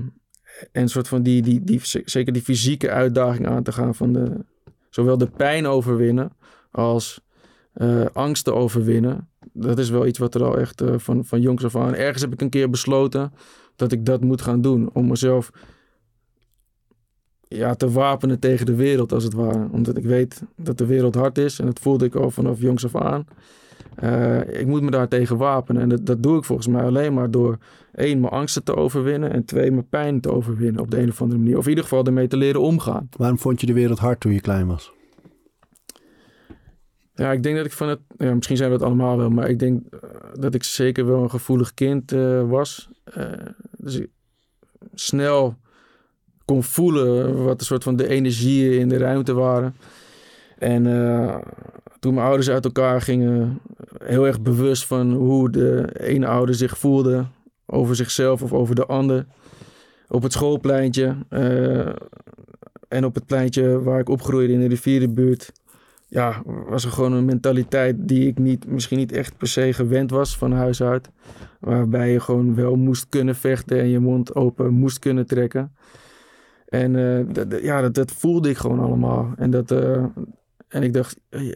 en soort van die, die, die, zeker die fysieke uitdaging aan te gaan van de, zowel de pijn overwinnen als angsten overwinnen. Dat is wel iets wat er al echt van, van jongs af aan. Ergens heb ik een keer besloten dat ik dat moet gaan doen. Om mezelf ja, te wapenen tegen de wereld, als het ware. Omdat ik weet dat de wereld hard is. En dat voelde ik al vanaf jongs af aan. Eh, ik moet me daar tegen wapenen. En dat, dat doe ik volgens mij alleen maar door één, mijn angsten te overwinnen. En twee, mijn pijn te overwinnen op de een of andere manier. Of in ieder geval ermee te leren omgaan. Waarom vond je de wereld hard toen je klein was? Ja, ik denk dat ik van het. Ja, misschien zijn we het allemaal wel, maar ik denk eh, dat ik zeker wel een gevoelig kind eh, was. Dus ik snel kon voelen wat een soort van de energieën in de ruimte waren. En eh, toen mijn ouders uit elkaar gingen, heel erg bewust van hoe de ene ouder zich voelde over zichzelf of over de ander. Op het schoolpleintje eh, en op het pleintje waar ik opgroeide in de rivierenbuurt ja, was er gewoon een mentaliteit die ik niet, misschien niet echt per se gewend was van huis uit. Waarbij je gewoon wel moest kunnen vechten en je mond open moest kunnen trekken. En eh, ja, dat, dat voelde ik gewoon allemaal. En, dat, eh, en ik dacht, eh,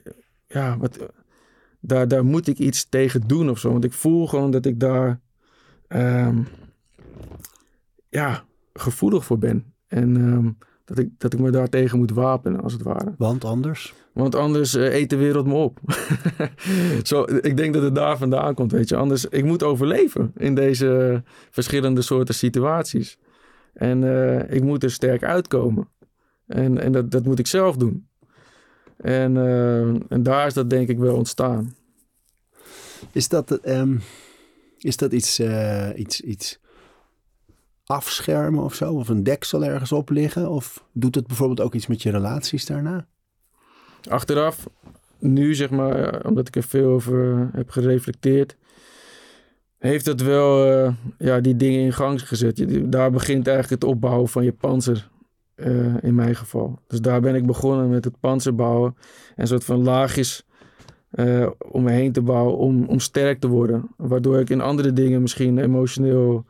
ja, wat, daar, daar moet ik iets tegen doen of zo. Want ik voel gewoon dat ik daar ehm, ja, gevoelig voor ben. En ehm, dat, ik, dat ik me daar tegen moet wapenen, als het ware. Want anders? Want anders eet de wereld me op. Zo, ik denk dat het daar vandaan komt, weet je. Anders, ik moet overleven in deze verschillende soorten situaties. En eh, ik moet er sterk uitkomen. En, en dat, dat moet ik zelf doen. En, eh, en daar is dat denk ik wel ontstaan. Is dat, ehm, is dat iets, eh, iets, iets afschermen of zo? Of een deksel ergens op liggen? Of doet het bijvoorbeeld ook iets met je relaties daarna? Achteraf, nu zeg maar, omdat ik er veel over heb gereflecteerd, heeft het wel eh, ja, die dingen in gang gezet. Je- Daar begint eigenlijk het opbouwen van je panzer, eh, in mijn geval. Dus daar ben ik begonnen met het panzer bouwen. En een soort van laagjes eh, om me heen te bouwen om, om sterk te worden. Waardoor ik in andere dingen misschien emotioneel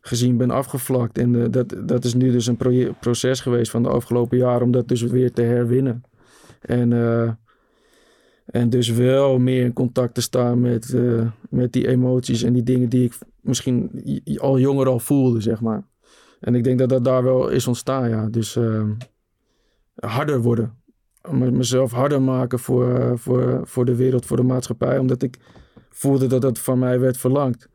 gezien ben afgevlakt. En dat, dat is nu dus een proces geweest van de afgelopen jaren om dat dus weer te herwinnen. En, en dus wel meer in contact te staan met, eh, met die emoties en die dingen die ik misschien al jonger al voelde, zeg maar. En ik denk dat dat daar wel is ontstaan, ja. Dus eh, harder worden. Me- Mezelf harder maken voor, eh, voor, voor de wereld, voor de maatschappij. Omdat ik voelde dat dat van mij werd verlangd.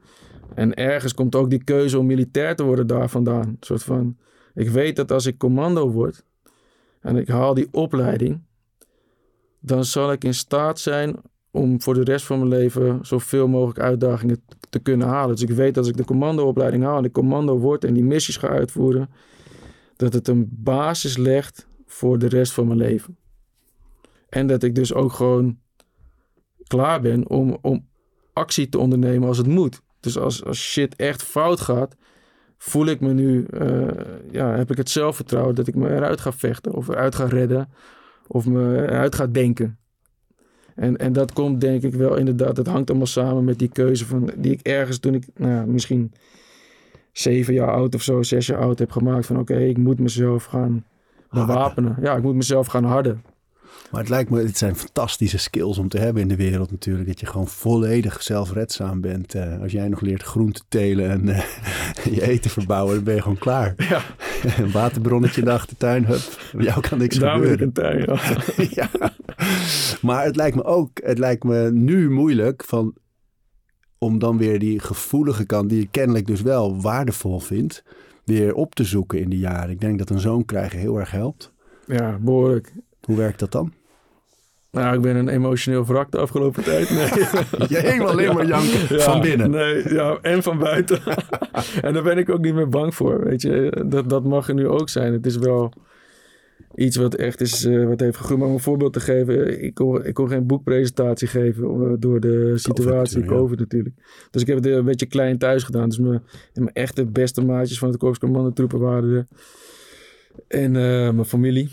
En ergens komt ook die keuze om militair te worden daar vandaan. Een soort van, ik weet dat als ik commando word en ik haal die opleiding, dan zal ik in staat zijn om voor de rest van mijn leven zoveel mogelijk uitdagingen te kunnen halen. Dus ik weet dat als ik de commandoopleiding haal en ik commando word en die missies ga uitvoeren, dat het een basis legt voor de rest van mijn leven. En dat ik dus ook gewoon klaar ben om, om actie te ondernemen als het moet. Dus als, als shit echt fout gaat, voel ik me nu, eh, ja, heb ik het zelfvertrouwen dat ik me eruit ga vechten of eruit ga redden of me eruit ga denken. En, en dat komt denk ik wel inderdaad, het hangt allemaal samen met die keuze van, die ik ergens toen ik, nou ja, misschien zeven jaar oud of zo, zes jaar oud heb gemaakt van oké, ik moet mezelf gaan bewapenen. Ja, ik moet mezelf gaan harden. Maar het lijkt me, het zijn fantastische skills om te hebben in de wereld natuurlijk. Dat je gewoon volledig zelfredzaam bent. Uh, als jij nog leert groente telen en uh, je eten verbouwen, dan ben je gewoon klaar. Ja. een waterbronnetje in de achtertuin, hup. Jou kan niks Daar gebeuren. ja. Maar het lijkt me ook, het lijkt me nu moeilijk van, om dan weer die gevoelige kant, die je kennelijk dus wel waardevol vindt, weer op te zoeken in die jaren. Ik denk dat een zoon krijgen heel erg helpt. Ja, behoorlijk. Hoe werkt dat dan? Nou, ik ben een emotioneel wrak de afgelopen tijd. Nee. Je helemaal alleen maar janken Ja, van binnen. Nee, ja, en van buiten. en daar ben ik ook niet meer bang voor. Weet je, dat, dat mag er nu ook zijn. Het is wel iets wat echt is, eh, wat heeft gegroeid. Maar om een voorbeeld te geven, ik kon, ik kon geen boekpresentatie geven eh, door de situatie, ja. COVID natuurlijk. Dus ik heb het een beetje klein thuis gedaan. Dus mijn, mijn echte beste maatjes van het Korps waren er. En eh, mijn familie.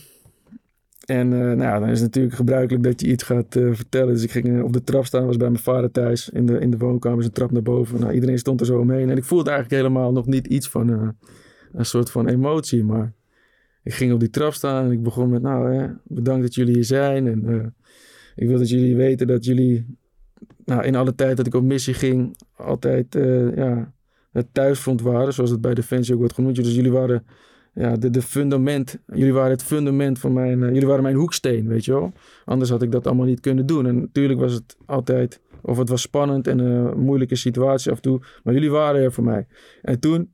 En eh, nou, dan is het natuurlijk gebruikelijk dat je iets gaat eh, vertellen. Dus ik ging eh, op de trap staan, was bij mijn vader thuis. In de, in de woonkamer is een trap naar boven. Nou, iedereen stond er zo omheen. En ik voelde eigenlijk helemaal nog niet iets van een soort van emotie. Maar ik ging op die trap staan en ik begon met... Nou, hè, bedankt dat jullie hier zijn. En ik wil dat jullie weten dat jullie... Nou, in alle tijd dat ik op missie ging... altijd ja, het thuisfront waren. Zoals het bij Defensie ook wordt genoemd. Dus jullie waren ja, de, de fundament. Jullie waren het fundament van mijn. eh, jullie waren mijn hoeksteen, weet je wel. Anders had ik dat allemaal niet kunnen doen. En natuurlijk was het altijd. Of het was spannend en een moeilijke situatie af en toe. Maar jullie waren er voor mij. En toen.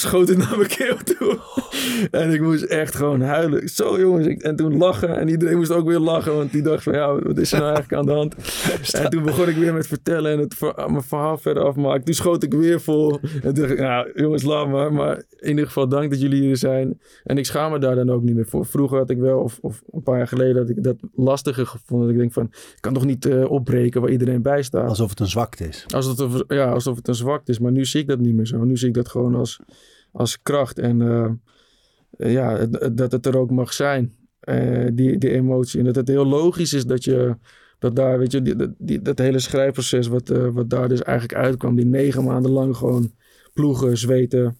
Schoot het naar mijn keel toe. en ik moest echt gewoon huilen. Zo jongens. En toen lachen. En iedereen moest ook weer lachen. Want die dacht van ja, wat is er nou eigenlijk aan de hand? En toen begon ik weer met vertellen en het ver- mijn verhaal verder afmaken. Toen schoot ik weer vol. En toen dacht ik, nou jongens, laat maar. Maar in ieder geval dank dat jullie hier zijn. En ik schaam me daar dan ook niet meer voor. Vroeger had ik wel, of, of een paar jaar geleden, had ik dat lastiger gevonden. Dat ik denk van, ik kan toch niet eh, opbreken waar iedereen bij staat. Alsof het een zwakte is. Als het, ja, alsof het een zwakte is. Maar nu zie ik dat niet meer zo. Nu zie ik dat gewoon als, als kracht. En eh, ja, het- dat het er ook mag zijn. eh, die, die emotie. En dat het heel logisch is dat je... Dat daar, weet je, die, die, dat hele schrijfproces wat, eh, wat daar dus eigenlijk uitkwam. Die negen maanden lang gewoon ploegen, zweten.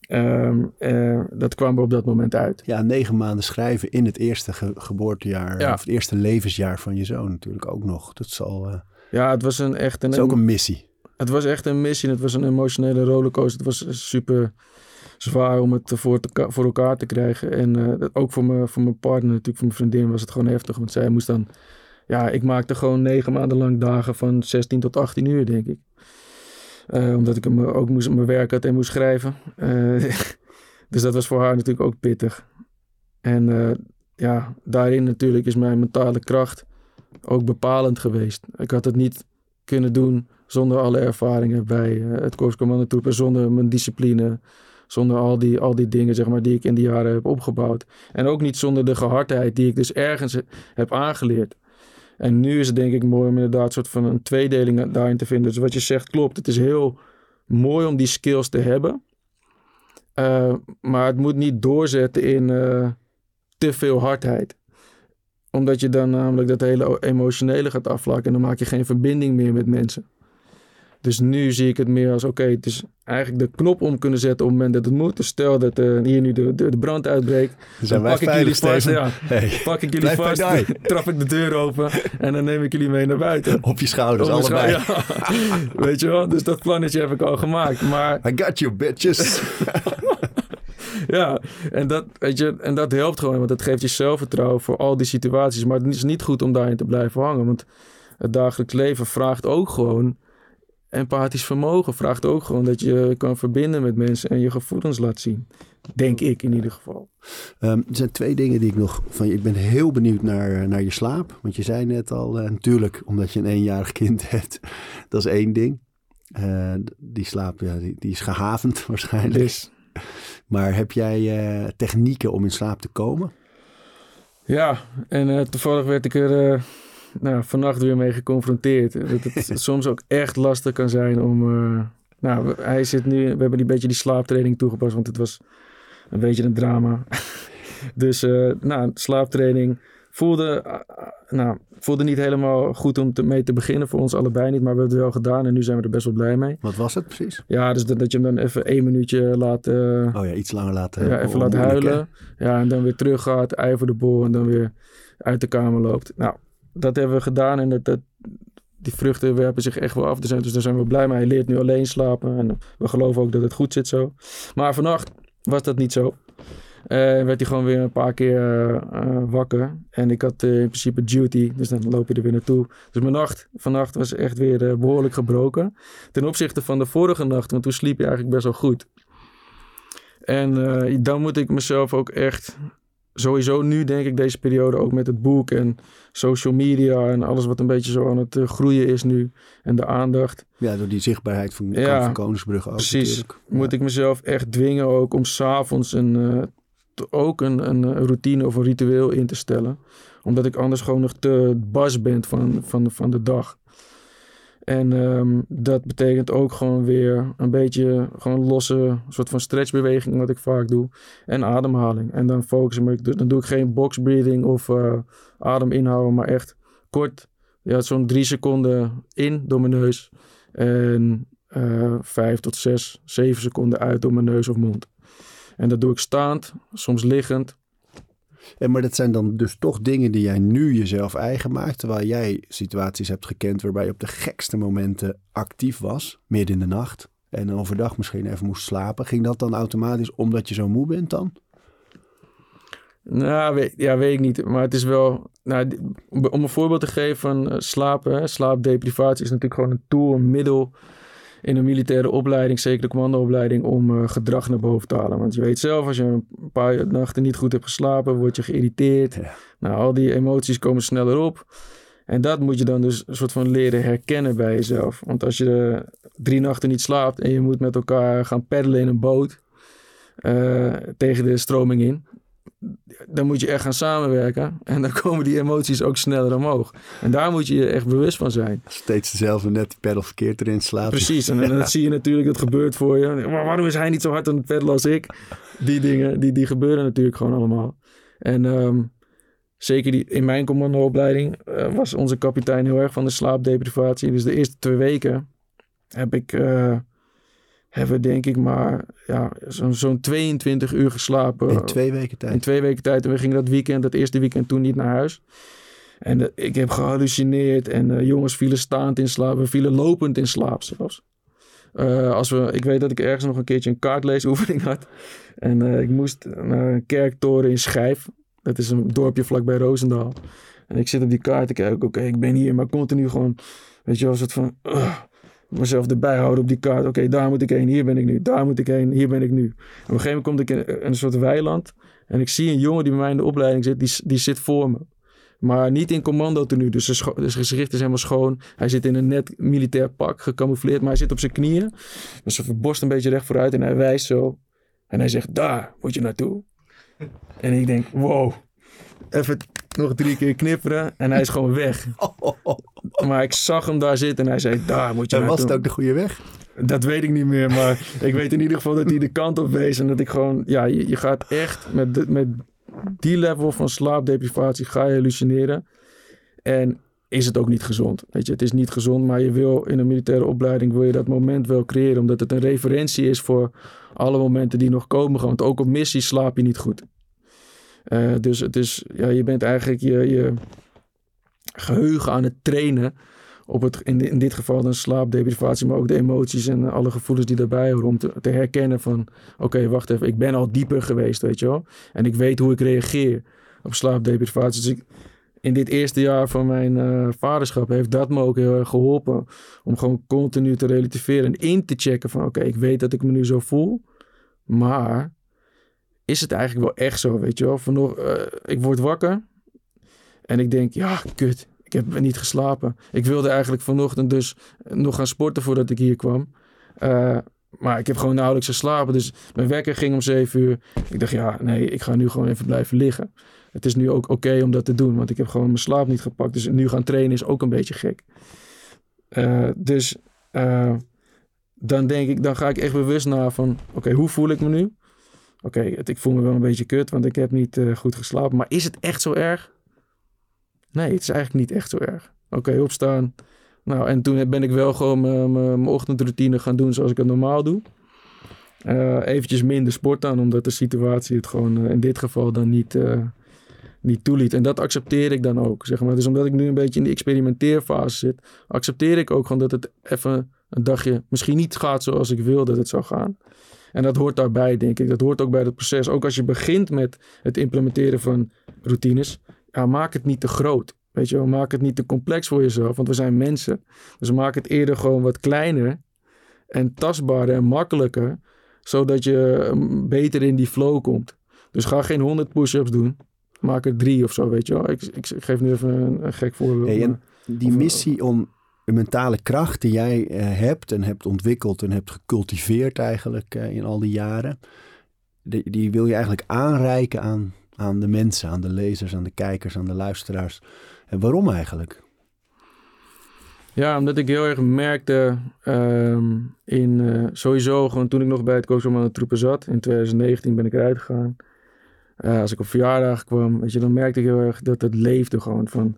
ehm, eh, dat kwam er op dat moment uit. Ja, negen maanden schrijven in het eerste ge- geboortejaar. Ja. Of het eerste levensjaar van je zoon natuurlijk ook nog. Dat is, al, eh, Ja, het was een echt een... dat is ook een missie. Het was echt een missie. Het was een emotionele rollercoaster. Het was super zwaar om het voor, voor elkaar te krijgen. En eh, ook voor mijn, voor mijn partner, natuurlijk voor mijn vriendin, was het gewoon heftig. Want zij moest dan... Ja, ik maakte gewoon negen maanden lang dagen van 16 tot 18 uur, denk ik. Eh, omdat ik hem ook moest, mijn werk had en moest schrijven. Eh, dus dat was voor haar natuurlijk ook pittig. En eh, ja, daarin natuurlijk is mijn mentale kracht ook bepalend geweest. Ik had het niet kunnen doen zonder alle ervaringen bij eh, het Korps Commandotroepen, zonder mijn discipline, zonder al die, al die dingen zeg maar, die ik in die jaren heb opgebouwd. En ook niet zonder de gehardheid die ik dus ergens heb aangeleerd. En nu is het denk ik mooi om inderdaad een soort van een tweedeling daarin te vinden. Dus wat je zegt klopt. Het is heel mooi om die skills te hebben. Eh, maar het moet niet doorzetten in eh, te veel hardheid omdat je dan namelijk dat hele emotionele gaat afvlakken. En dan maak je geen verbinding meer met mensen. Dus nu zie ik het meer als: oké, het is eigenlijk de knop om kunnen zetten op het moment dat het moet. Dus stel dat eh, hier nu de, de, de brand uitbreekt. Dan zijn dan pak ik jullie vast. Ja, Hey, pak ik jullie Blijf vast. trap ik de deur open. En dan neem ik jullie mee naar buiten. op je schouders, Op allebei. Ja. Weet je wel? Dus dat plannetje heb ik al gemaakt. Maar I got you, bitches. Ja, en dat, weet je, en dat helpt gewoon, want dat geeft je zelfvertrouwen voor al die situaties. Maar het is niet goed om daarin te blijven hangen, want het dagelijks leven vraagt ook gewoon empathisch vermogen. Vraagt ook gewoon dat je kan verbinden met mensen en je gevoelens laat zien. Denk ik in ieder geval. Ehm, er zijn twee dingen die ik nog van je. Ik ben heel benieuwd naar, naar je slaap. Want je zei net al, eh, natuurlijk, omdat je een eenjarig kind hebt. Dat is één ding. Eh, die slaap, ja, die, die is gehavend waarschijnlijk. Maar heb jij eh, technieken om in slaap te komen? ja, en toevallig werd ik er nou, vannacht weer mee geconfronteerd. Dat het soms ook echt lastig kan zijn om... eh, nou, we- hij zit nu... We hebben die beetje die slaaptraining toegepast, want het was een beetje een drama. dus, eh, nou, slaaptraining voelde, uh, nou, voelde niet helemaal goed om te, mee te beginnen. Voor ons allebei niet, maar we hebben het wel gedaan. En nu zijn we er best wel blij mee. Wat was het precies? Ja, dus dat, dat je hem dan even één minuutje laat... Uh, oh ja, iets langer laten... Ja, even laat huilen. Ja, en dan weer terug gaat, ei voor de bol en dan weer uit de kamer loopt. Nou, dat hebben we gedaan en dat, die vruchten werpen zich echt wel af. Dus, daar zijn we blij mee. Hij leert nu alleen slapen en we geloven ook dat het goed zit zo. Maar vannacht was dat niet zo. Uh, werd hij gewoon weer een paar keer uh, wakker. En ik had in principe duty, dus dan loop je er weer naartoe. Dus mijn nacht vannacht was echt weer behoorlijk gebroken. Ten opzichte van de vorige nacht, want toen sliep je eigenlijk best wel goed. En dan moet ik mezelf ook echt sowieso nu denk ik deze periode ook met het boek en social media en alles wat een beetje zo aan het uh, groeien is nu en de aandacht. Ja, door die zichtbaarheid van, ja, van Koningsbrug ook Precies, natuurlijk. moet ik mezelf echt dwingen ook om s'avonds een, uh, ook een, een routine of een ritueel in te stellen. Omdat ik anders gewoon nog te bas ben van, van, van de dag. En um, dat betekent ook gewoon weer een beetje gewoon losse soort van stretchbeweging wat ik vaak doe. En ademhaling. En dan focussen ik, dan doe ik geen box breathing of uh, adem inhouden, maar echt kort. Ja, zo'n drie seconden in door mijn neus. En uh, vijf tot zes, zeven seconden uit door mijn neus of mond. En dat doe ik staand, soms liggend. En maar dat zijn dan dus toch dingen die jij nu jezelf eigen maakt. Terwijl jij situaties hebt gekend waarbij je op de gekste momenten actief was. Midden in de nacht. En overdag misschien even moest slapen. Ging dat dan automatisch omdat je zo moe bent dan? Nou, weet, ja, weet ik niet. Maar het is wel... Nou, om een voorbeeld te geven uh, slapen. Slaapdeprivatie is natuurlijk gewoon een tool, een middel in een militaire opleiding, zeker de commandoopleiding, om uh, gedrag naar boven te halen. Want je weet zelf, als je een paar nachten niet goed hebt geslapen, word je geïrriteerd. Ja. Nou, al die emoties komen sneller op. En dat moet je dan dus een soort van leren herkennen bij jezelf. Want als je drie nachten niet slaapt en je moet met elkaar gaan peddelen in een boot uh, tegen de stroming in, dan moet je echt gaan samenwerken. En dan komen die emoties ook sneller omhoog. En daar moet je je echt bewust van zijn. Steeds dezelfde net die pedal verkeerd erin slaat. Precies, en, dan zie je natuurlijk, dat gebeurt voor je. Maar waarom is hij niet zo hard aan het peddelen als ik? Die dingen, die, die gebeuren natuurlijk gewoon allemaal. En um, zeker die, in mijn commandoopleiding uh, was onze kapitein heel erg van de slaapdeprivatie. Dus de eerste twee weken heb ik... Uh, hebben we denk ik maar ja, zo'n zo'n 22 uur geslapen. In twee weken tijd? In twee weken tijd. En we gingen dat weekend, dat eerste weekend toen niet naar huis. En uh, ik heb gehallucineerd en uh, jongens vielen staand in slaap. We vielen lopend in slaap zelfs. Uh, als we, ik weet dat ik ergens nog een keertje een kaartleesoefening had. En ik moest naar een kerktoren in Schijf. Dat is een dorpje vlakbij Roosendaal. En ik zit op die kaart te kijken. Oké, okay, ik ben hier, maar continu gewoon... Weet je wel, soort van mezelf erbij houden op die kaart. Oké, daar moet ik heen, hier ben ik nu. Daar moet ik heen, hier ben ik nu. En op een gegeven moment kom ik in een soort weiland. En ik zie een jongen die bij mij in de opleiding zit, die, die zit voor me. Maar niet in commando tenue, dus zijn dus gezicht is helemaal schoon. Hij zit in een net militair pak, gecamoufleerd, maar hij zit op zijn knieën. Dus zijn borst een beetje recht vooruit en hij wijst zo. En hij zegt, daar moet je naartoe. En ik denk, wow, even nog drie keer knipperen en hij is gewoon weg. Maar ik zag hem daar zitten en hij zei, daar moet je En was het ook de goede weg? Dat weet ik niet meer, maar ik weet in ieder geval dat hij de kant op wees. En dat ik gewoon, ja, je, je gaat echt met, de, met die level van slaapdeprivatie ga je hallucineren. En is het ook niet gezond. Weet je, het is niet gezond, maar je wil in een militaire opleiding wil je dat moment wel creëren, omdat het een referentie is voor alle momenten die nog komen. Want ook op missie slaap je niet goed. Uh, dus het is, ja, je bent eigenlijk je, je geheugen aan het trainen. Op het, in, in dit geval dan slaapdeprivatie, maar ook de emoties en alle gevoelens die daarbij horen. Om te, te herkennen van, oké, wacht even, ik ben al dieper geweest, weet je wel. En ik weet hoe ik reageer op slaapdeprivatie. Dus ik, in dit eerste jaar van mijn uh, vaderschap heeft dat me ook heel erg geholpen. Om gewoon continu te relativeren en in te checken van, oké, ik weet dat ik me nu zo voel. Maar is het eigenlijk wel echt zo, weet je wel. Vanog, uh, ik word wakker en ik denk, ja, kut, ik heb niet geslapen. Ik wilde eigenlijk vanochtend dus nog gaan sporten voordat ik hier kwam. Uh, maar ik heb gewoon nauwelijks geslapen. Dus mijn wekker ging om zeven uur. Ik dacht, ja, nee, ik ga nu gewoon even blijven liggen. Het is nu ook oké om dat te doen, want ik heb gewoon mijn slaap niet gepakt. Dus nu gaan trainen is ook een beetje gek. Uh, dus dan denk ik, dan ga ik echt bewust na van, oké, hoe voel ik me nu? Oké, ik voel me wel een beetje kut, want ik heb niet uh, goed geslapen. Maar is het echt zo erg? Nee, het is eigenlijk niet echt zo erg. Oké, opstaan. Nou, en toen ben ik wel gewoon mijn- ochtendroutine gaan doen zoals ik het normaal doe. Eh eventjes minder sport aan, omdat de situatie het gewoon eh, in dit geval dan niet, eh, niet toeliet. En dat accepteer ik dan ook, zeg maar. Dus omdat ik nu een beetje in die experimenteerfase zit, accepteer ik ook gewoon dat het even een dagje misschien niet gaat zoals ik wil dat het zou gaan. En dat hoort daarbij, denk ik. Dat hoort ook bij het proces. Ook als je begint met het implementeren van routines, ja, maak het niet te groot. Weet je wel, maak het niet te complex voor jezelf, want we zijn mensen. Dus maak het eerder gewoon wat kleiner en tastbaarder en makkelijker, zodat je mm, beter in die flow komt. Dus ga geen 100 push-ups doen, maak er drie of zo, weet je wel. Ik, ik, ik geef nu even een, een gek voorbeeld. Hey, die Of- missie om de mentale kracht die jij eh, hebt en hebt ontwikkeld en hebt gecultiveerd eigenlijk eh, in al die jaren, die, die wil je eigenlijk aanreiken aan, aan de mensen, aan de lezers, aan de kijkers, aan de luisteraars. En waarom eigenlijk? Ja, omdat ik heel erg merkte ehm, in eh, sowieso gewoon toen ik nog bij het Koosman de Troepen zat. In 2019 ben ik eruit gegaan. Als ik op verjaardag kwam, weet je, dan merkte ik heel erg dat het leefde gewoon van...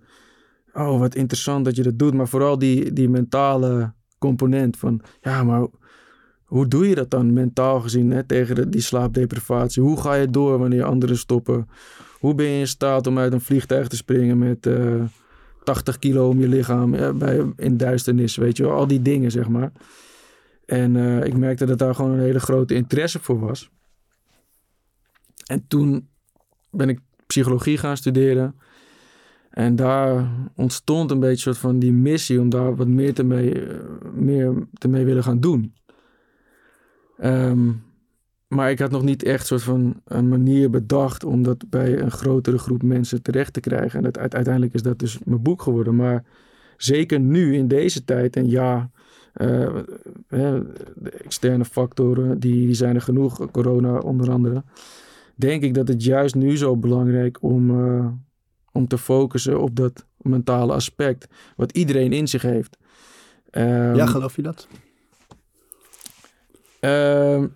Oh, wat interessant dat je dat doet. Maar vooral die, die mentale component van... Ja, maar hoe doe je dat dan mentaal gezien hè, tegen de, die slaapdeprivatie? Hoe ga je door wanneer anderen stoppen? Hoe ben je in staat om uit een vliegtuig te springen met... eh, 80 kilo om je lichaam ja, bij, in duisternis, weet je wel. Al die dingen, zeg maar. En eh, ik merkte dat daar gewoon een hele grote interesse voor was. En toen ben ik psychologie gaan studeren. En daar ontstond een beetje soort van die missie om daar wat meer te mee, eh, meer te mee willen gaan doen. Ehm, maar ik had nog niet echt soort van een manier bedacht om dat bij een grotere groep mensen terecht te krijgen. En dat, uite- uiteindelijk is dat dus mijn boek geworden. Maar zeker nu in deze tijd, en ja, eh, hè, de externe factoren, die, die zijn er genoeg, corona onder andere. Denk ik dat het juist nu zo belangrijk om, eh, om te focussen op dat mentale aspect, wat iedereen in zich heeft. Ehm, ja, geloof je dat? Ehm,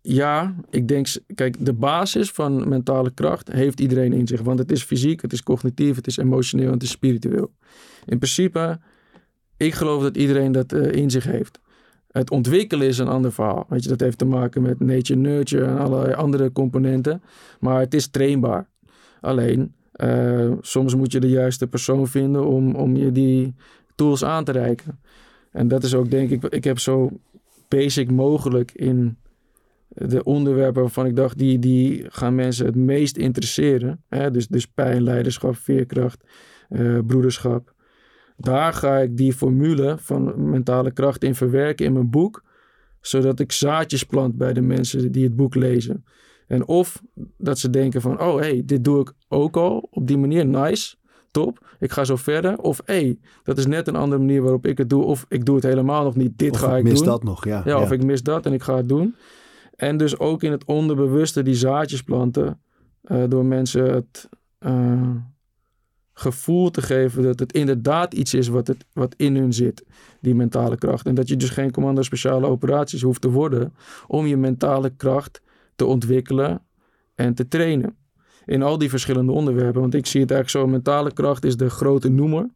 ja, ik denk, kijk, de basis van mentale kracht heeft iedereen in zich. Want het is fysiek, het is cognitief, het is emotioneel en het is spiritueel. In principe, ik geloof dat iedereen dat eh, in zich heeft. Het ontwikkelen is een ander verhaal. Weet je, dat heeft te maken met nature, nurture en allerlei andere componenten. Maar het is trainbaar. Alleen, eh, soms moet je de juiste persoon vinden om, om je die tools aan te reiken. En dat is ook, denk ik, ik heb zo basic mogelijk in de onderwerpen waarvan ik dacht, die, die gaan mensen het meest interesseren. Hè? Dus, dus pijn, leiderschap, veerkracht, eh, broederschap. Daar ga ik die formule van mentale kracht in verwerken in mijn boek, zodat ik zaadjes plant bij de mensen die het boek lezen. En of dat ze denken van, oh hey, dit doe ik ook al op die manier, nice, top, ik ga zo verder. Of hey, dat is net een andere manier waarop ik het doe, of ik doe het helemaal nog niet, dit Of ga ik mis doen. dat nog, ja. Ja, of ik mis dat en ik ga het doen. En dus ook in het onderbewuste die zaadjes planten. eh, door mensen het eh, gevoel te geven dat het inderdaad iets is wat, het, wat in hun zit. Die mentale kracht. En dat je dus geen commando speciale operaties hoeft te worden. Om je mentale kracht te ontwikkelen en te trainen. In al die verschillende onderwerpen. Want ik zie het eigenlijk zo. Mentale kracht is de grote noemer.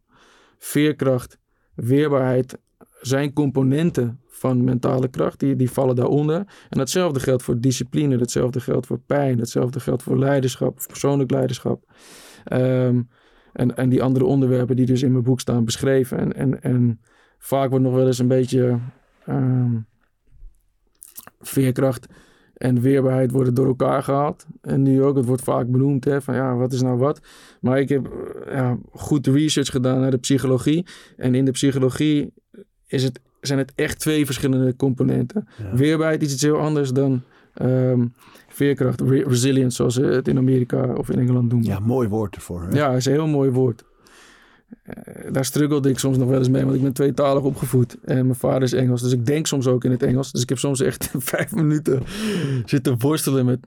Veerkracht, weerbaarheid zijn componenten van mentale kracht. Die, die vallen daaronder. En datzelfde geldt voor discipline. Datzelfde geldt voor pijn. Datzelfde geldt voor leiderschap. Persoonlijk leiderschap. Ehm, en, en die andere onderwerpen die dus in mijn boek staan beschreven. En, en, en vaak wordt nog wel eens een beetje ehm, veerkracht en weerbaarheid worden door elkaar gehaald. En nu ook, het wordt vaak benoemd, hè, van ja, wat is nou wat? Maar ik heb eh, ja, goed research gedaan naar de psychologie. En in de psychologie is het, zijn het echt twee verschillende componenten. Ja. Weerbaarheid is iets heel anders dan ehm, veerkracht, re- resilience, zoals ze het in Amerika of in Engeland noemen. Ja, mooi woord ervoor. Hè? Ja, is een heel mooi woord. Eh, daar struggelde ik soms nog wel eens mee, want ik ben tweetalig opgevoed. En mijn vader is Engels, dus ik denk soms ook in het Engels. Dus ik heb soms echt vijf minuten zitten worstelen met...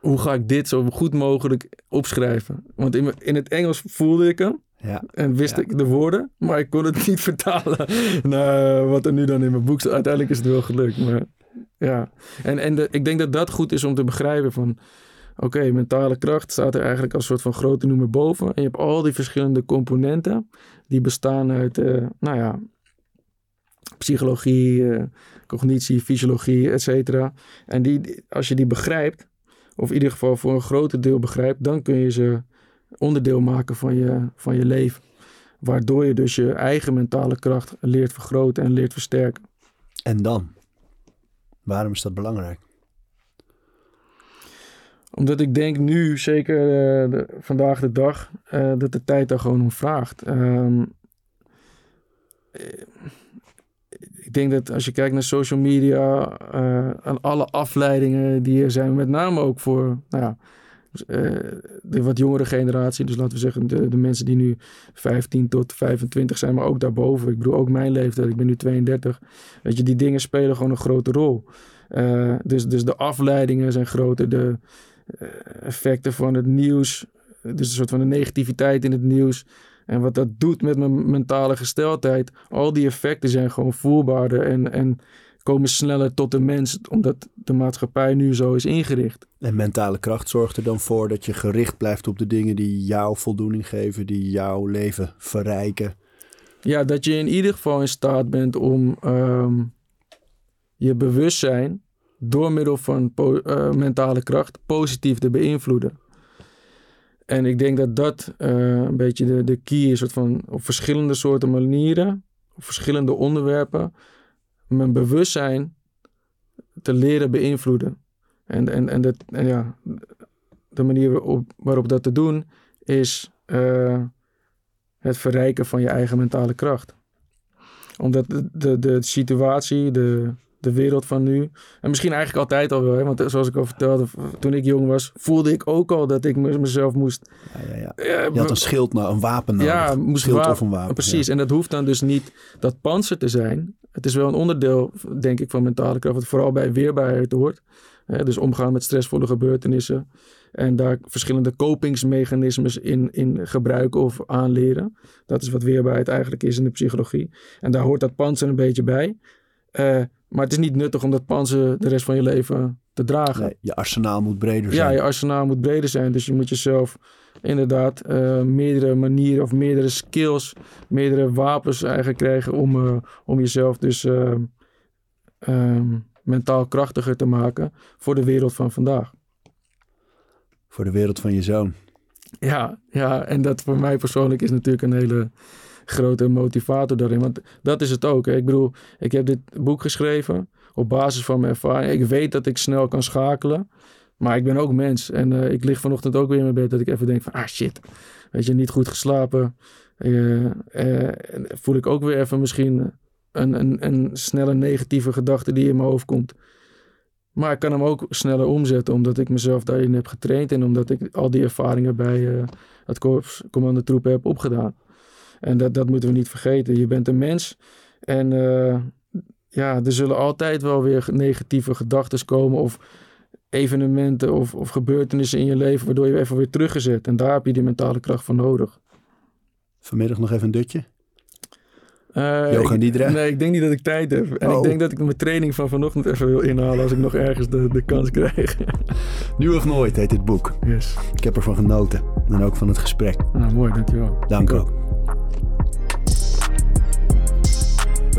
hoe ga ik dit zo goed mogelijk opschrijven? Want in, in het Engels voelde ik hem Ja. en wist Ja. ik de woorden, maar ik kon het niet vertalen naar wat er nu dan in mijn boek staat. Uiteindelijk is het wel gelukt, maar ja. En, en de, ik denk dat dat goed is om te begrijpen van... oké, mentale kracht staat er eigenlijk als soort van grote noemer boven. En je hebt al die verschillende componenten die bestaan uit, uh, nou ja, psychologie, uh, cognitie, fysiologie, et cetera. En die, als je die begrijpt, of in ieder geval voor een groot deel begrijpt, dan kun je ze onderdeel maken van je, van je leven. Waardoor je dus je eigen mentale kracht leert vergroten en leert versterken. En dan? Waarom is dat belangrijk? Omdat ik denk nu, zeker uh, de, vandaag de dag, uh, dat de tijd daar gewoon om vraagt. Um, ik denk dat als je kijkt naar social media, aan alle afleidingen die er zijn, met name ook voor nou ja, de wat jongere generatie, dus laten we zeggen de, de mensen die nu 15 tot 25 zijn, maar ook daarboven. Ik bedoel ook mijn leeftijd, ik ben nu 32. Weet je, die dingen spelen gewoon een grote rol. Dus, dus de afleidingen zijn groter, de effecten van het nieuws, dus een soort van de negativiteit in het nieuws. En wat dat doet met mijn mentale gesteldheid, al die effecten zijn gewoon voelbaarder en, en komen sneller tot de mens, omdat de maatschappij nu zo is ingericht. En mentale kracht zorgt er dan voor dat je gericht blijft op de dingen die jou voldoening geven, die jouw leven verrijken. Ja, dat je in ieder geval in staat bent om um, je bewustzijn door middel van uh, mentale kracht positief te beïnvloeden. En ik denk dat dat uh, een beetje de, de key is, soort van op verschillende soorten manieren, op verschillende onderwerpen, mijn bewustzijn te leren beïnvloeden. En, en, en, dat, en ja, de manier waarop, waarop dat te doen is uh, het verrijken van je eigen mentale kracht. Omdat de, de, de situatie, de, de wereld van nu. En misschien eigenlijk altijd al wel. Hè? Want zoals ik al vertelde, toen ik jong was, voelde ik ook al dat ik mezelf moest. Ja, ja, ja. Je had een schild, nou, een wapen nodig. Ja, moest schild wapen, of een wapen. Precies. En dat hoeft dan dus niet dat panzer te zijn. Het is wel een onderdeel, denk ik, van mentale kracht. Wat vooral bij weerbaarheid hoort. Hè? Dus omgaan met stressvolle gebeurtenissen. En daar verschillende kopingsmechanismes in, in gebruiken of aanleren. Dat is wat weerbaarheid eigenlijk is in de psychologie. En daar hoort dat panzer een beetje bij. Uh, maar het is niet nuttig om dat panzer de rest van je leven te dragen. Nee, je arsenaal moet breder zijn. Ja, je arsenaal moet breder zijn. Dus je moet jezelf inderdaad uh, meerdere manieren of meerdere skills, meerdere wapens eigenlijk krijgen om, uh, om jezelf dus uh, mentaal krachtiger te maken voor de wereld van vandaag. Voor de wereld van je zoon. Ja, ja, en dat voor mij persoonlijk is natuurlijk een hele grote motivator daarin. Want dat is het ook. Hè. Ik bedoel, ik heb dit boek geschreven op basis van mijn ervaring. Ik weet dat ik snel kan schakelen. Maar ik ben ook mens. En uh, ik lig vanochtend ook weer in mijn bed dat ik even denk van... Ah shit, weet je, niet goed geslapen. Uh, uh, voel ik ook weer even misschien een, een, een snelle negatieve gedachte die in mijn hoofd komt. Maar ik kan hem ook sneller omzetten, omdat ik mezelf daarin heb getraind en omdat ik al die ervaringen bij het korps heb opgedaan. En dat, dat moeten we niet vergeten. Je bent een mens en uh, ja, er zullen altijd wel weer negatieve gedachten komen of evenementen of, of gebeurtenissen in je leven waardoor je even weer teruggezet. En daar heb je die mentale kracht voor nodig. Vanmiddag nog even een dutje? Uh, Yoga Nidra? Nee, ik denk niet dat ik tijd heb. En oh. ik denk dat ik mijn training van vanochtend even wil inhalen als ik nog ergens de, de kans krijg. nu of nooit heet dit boek. Yes. Ik heb ervan genoten. En ook van het gesprek. Ah, mooi, dankjewel. Dank ook.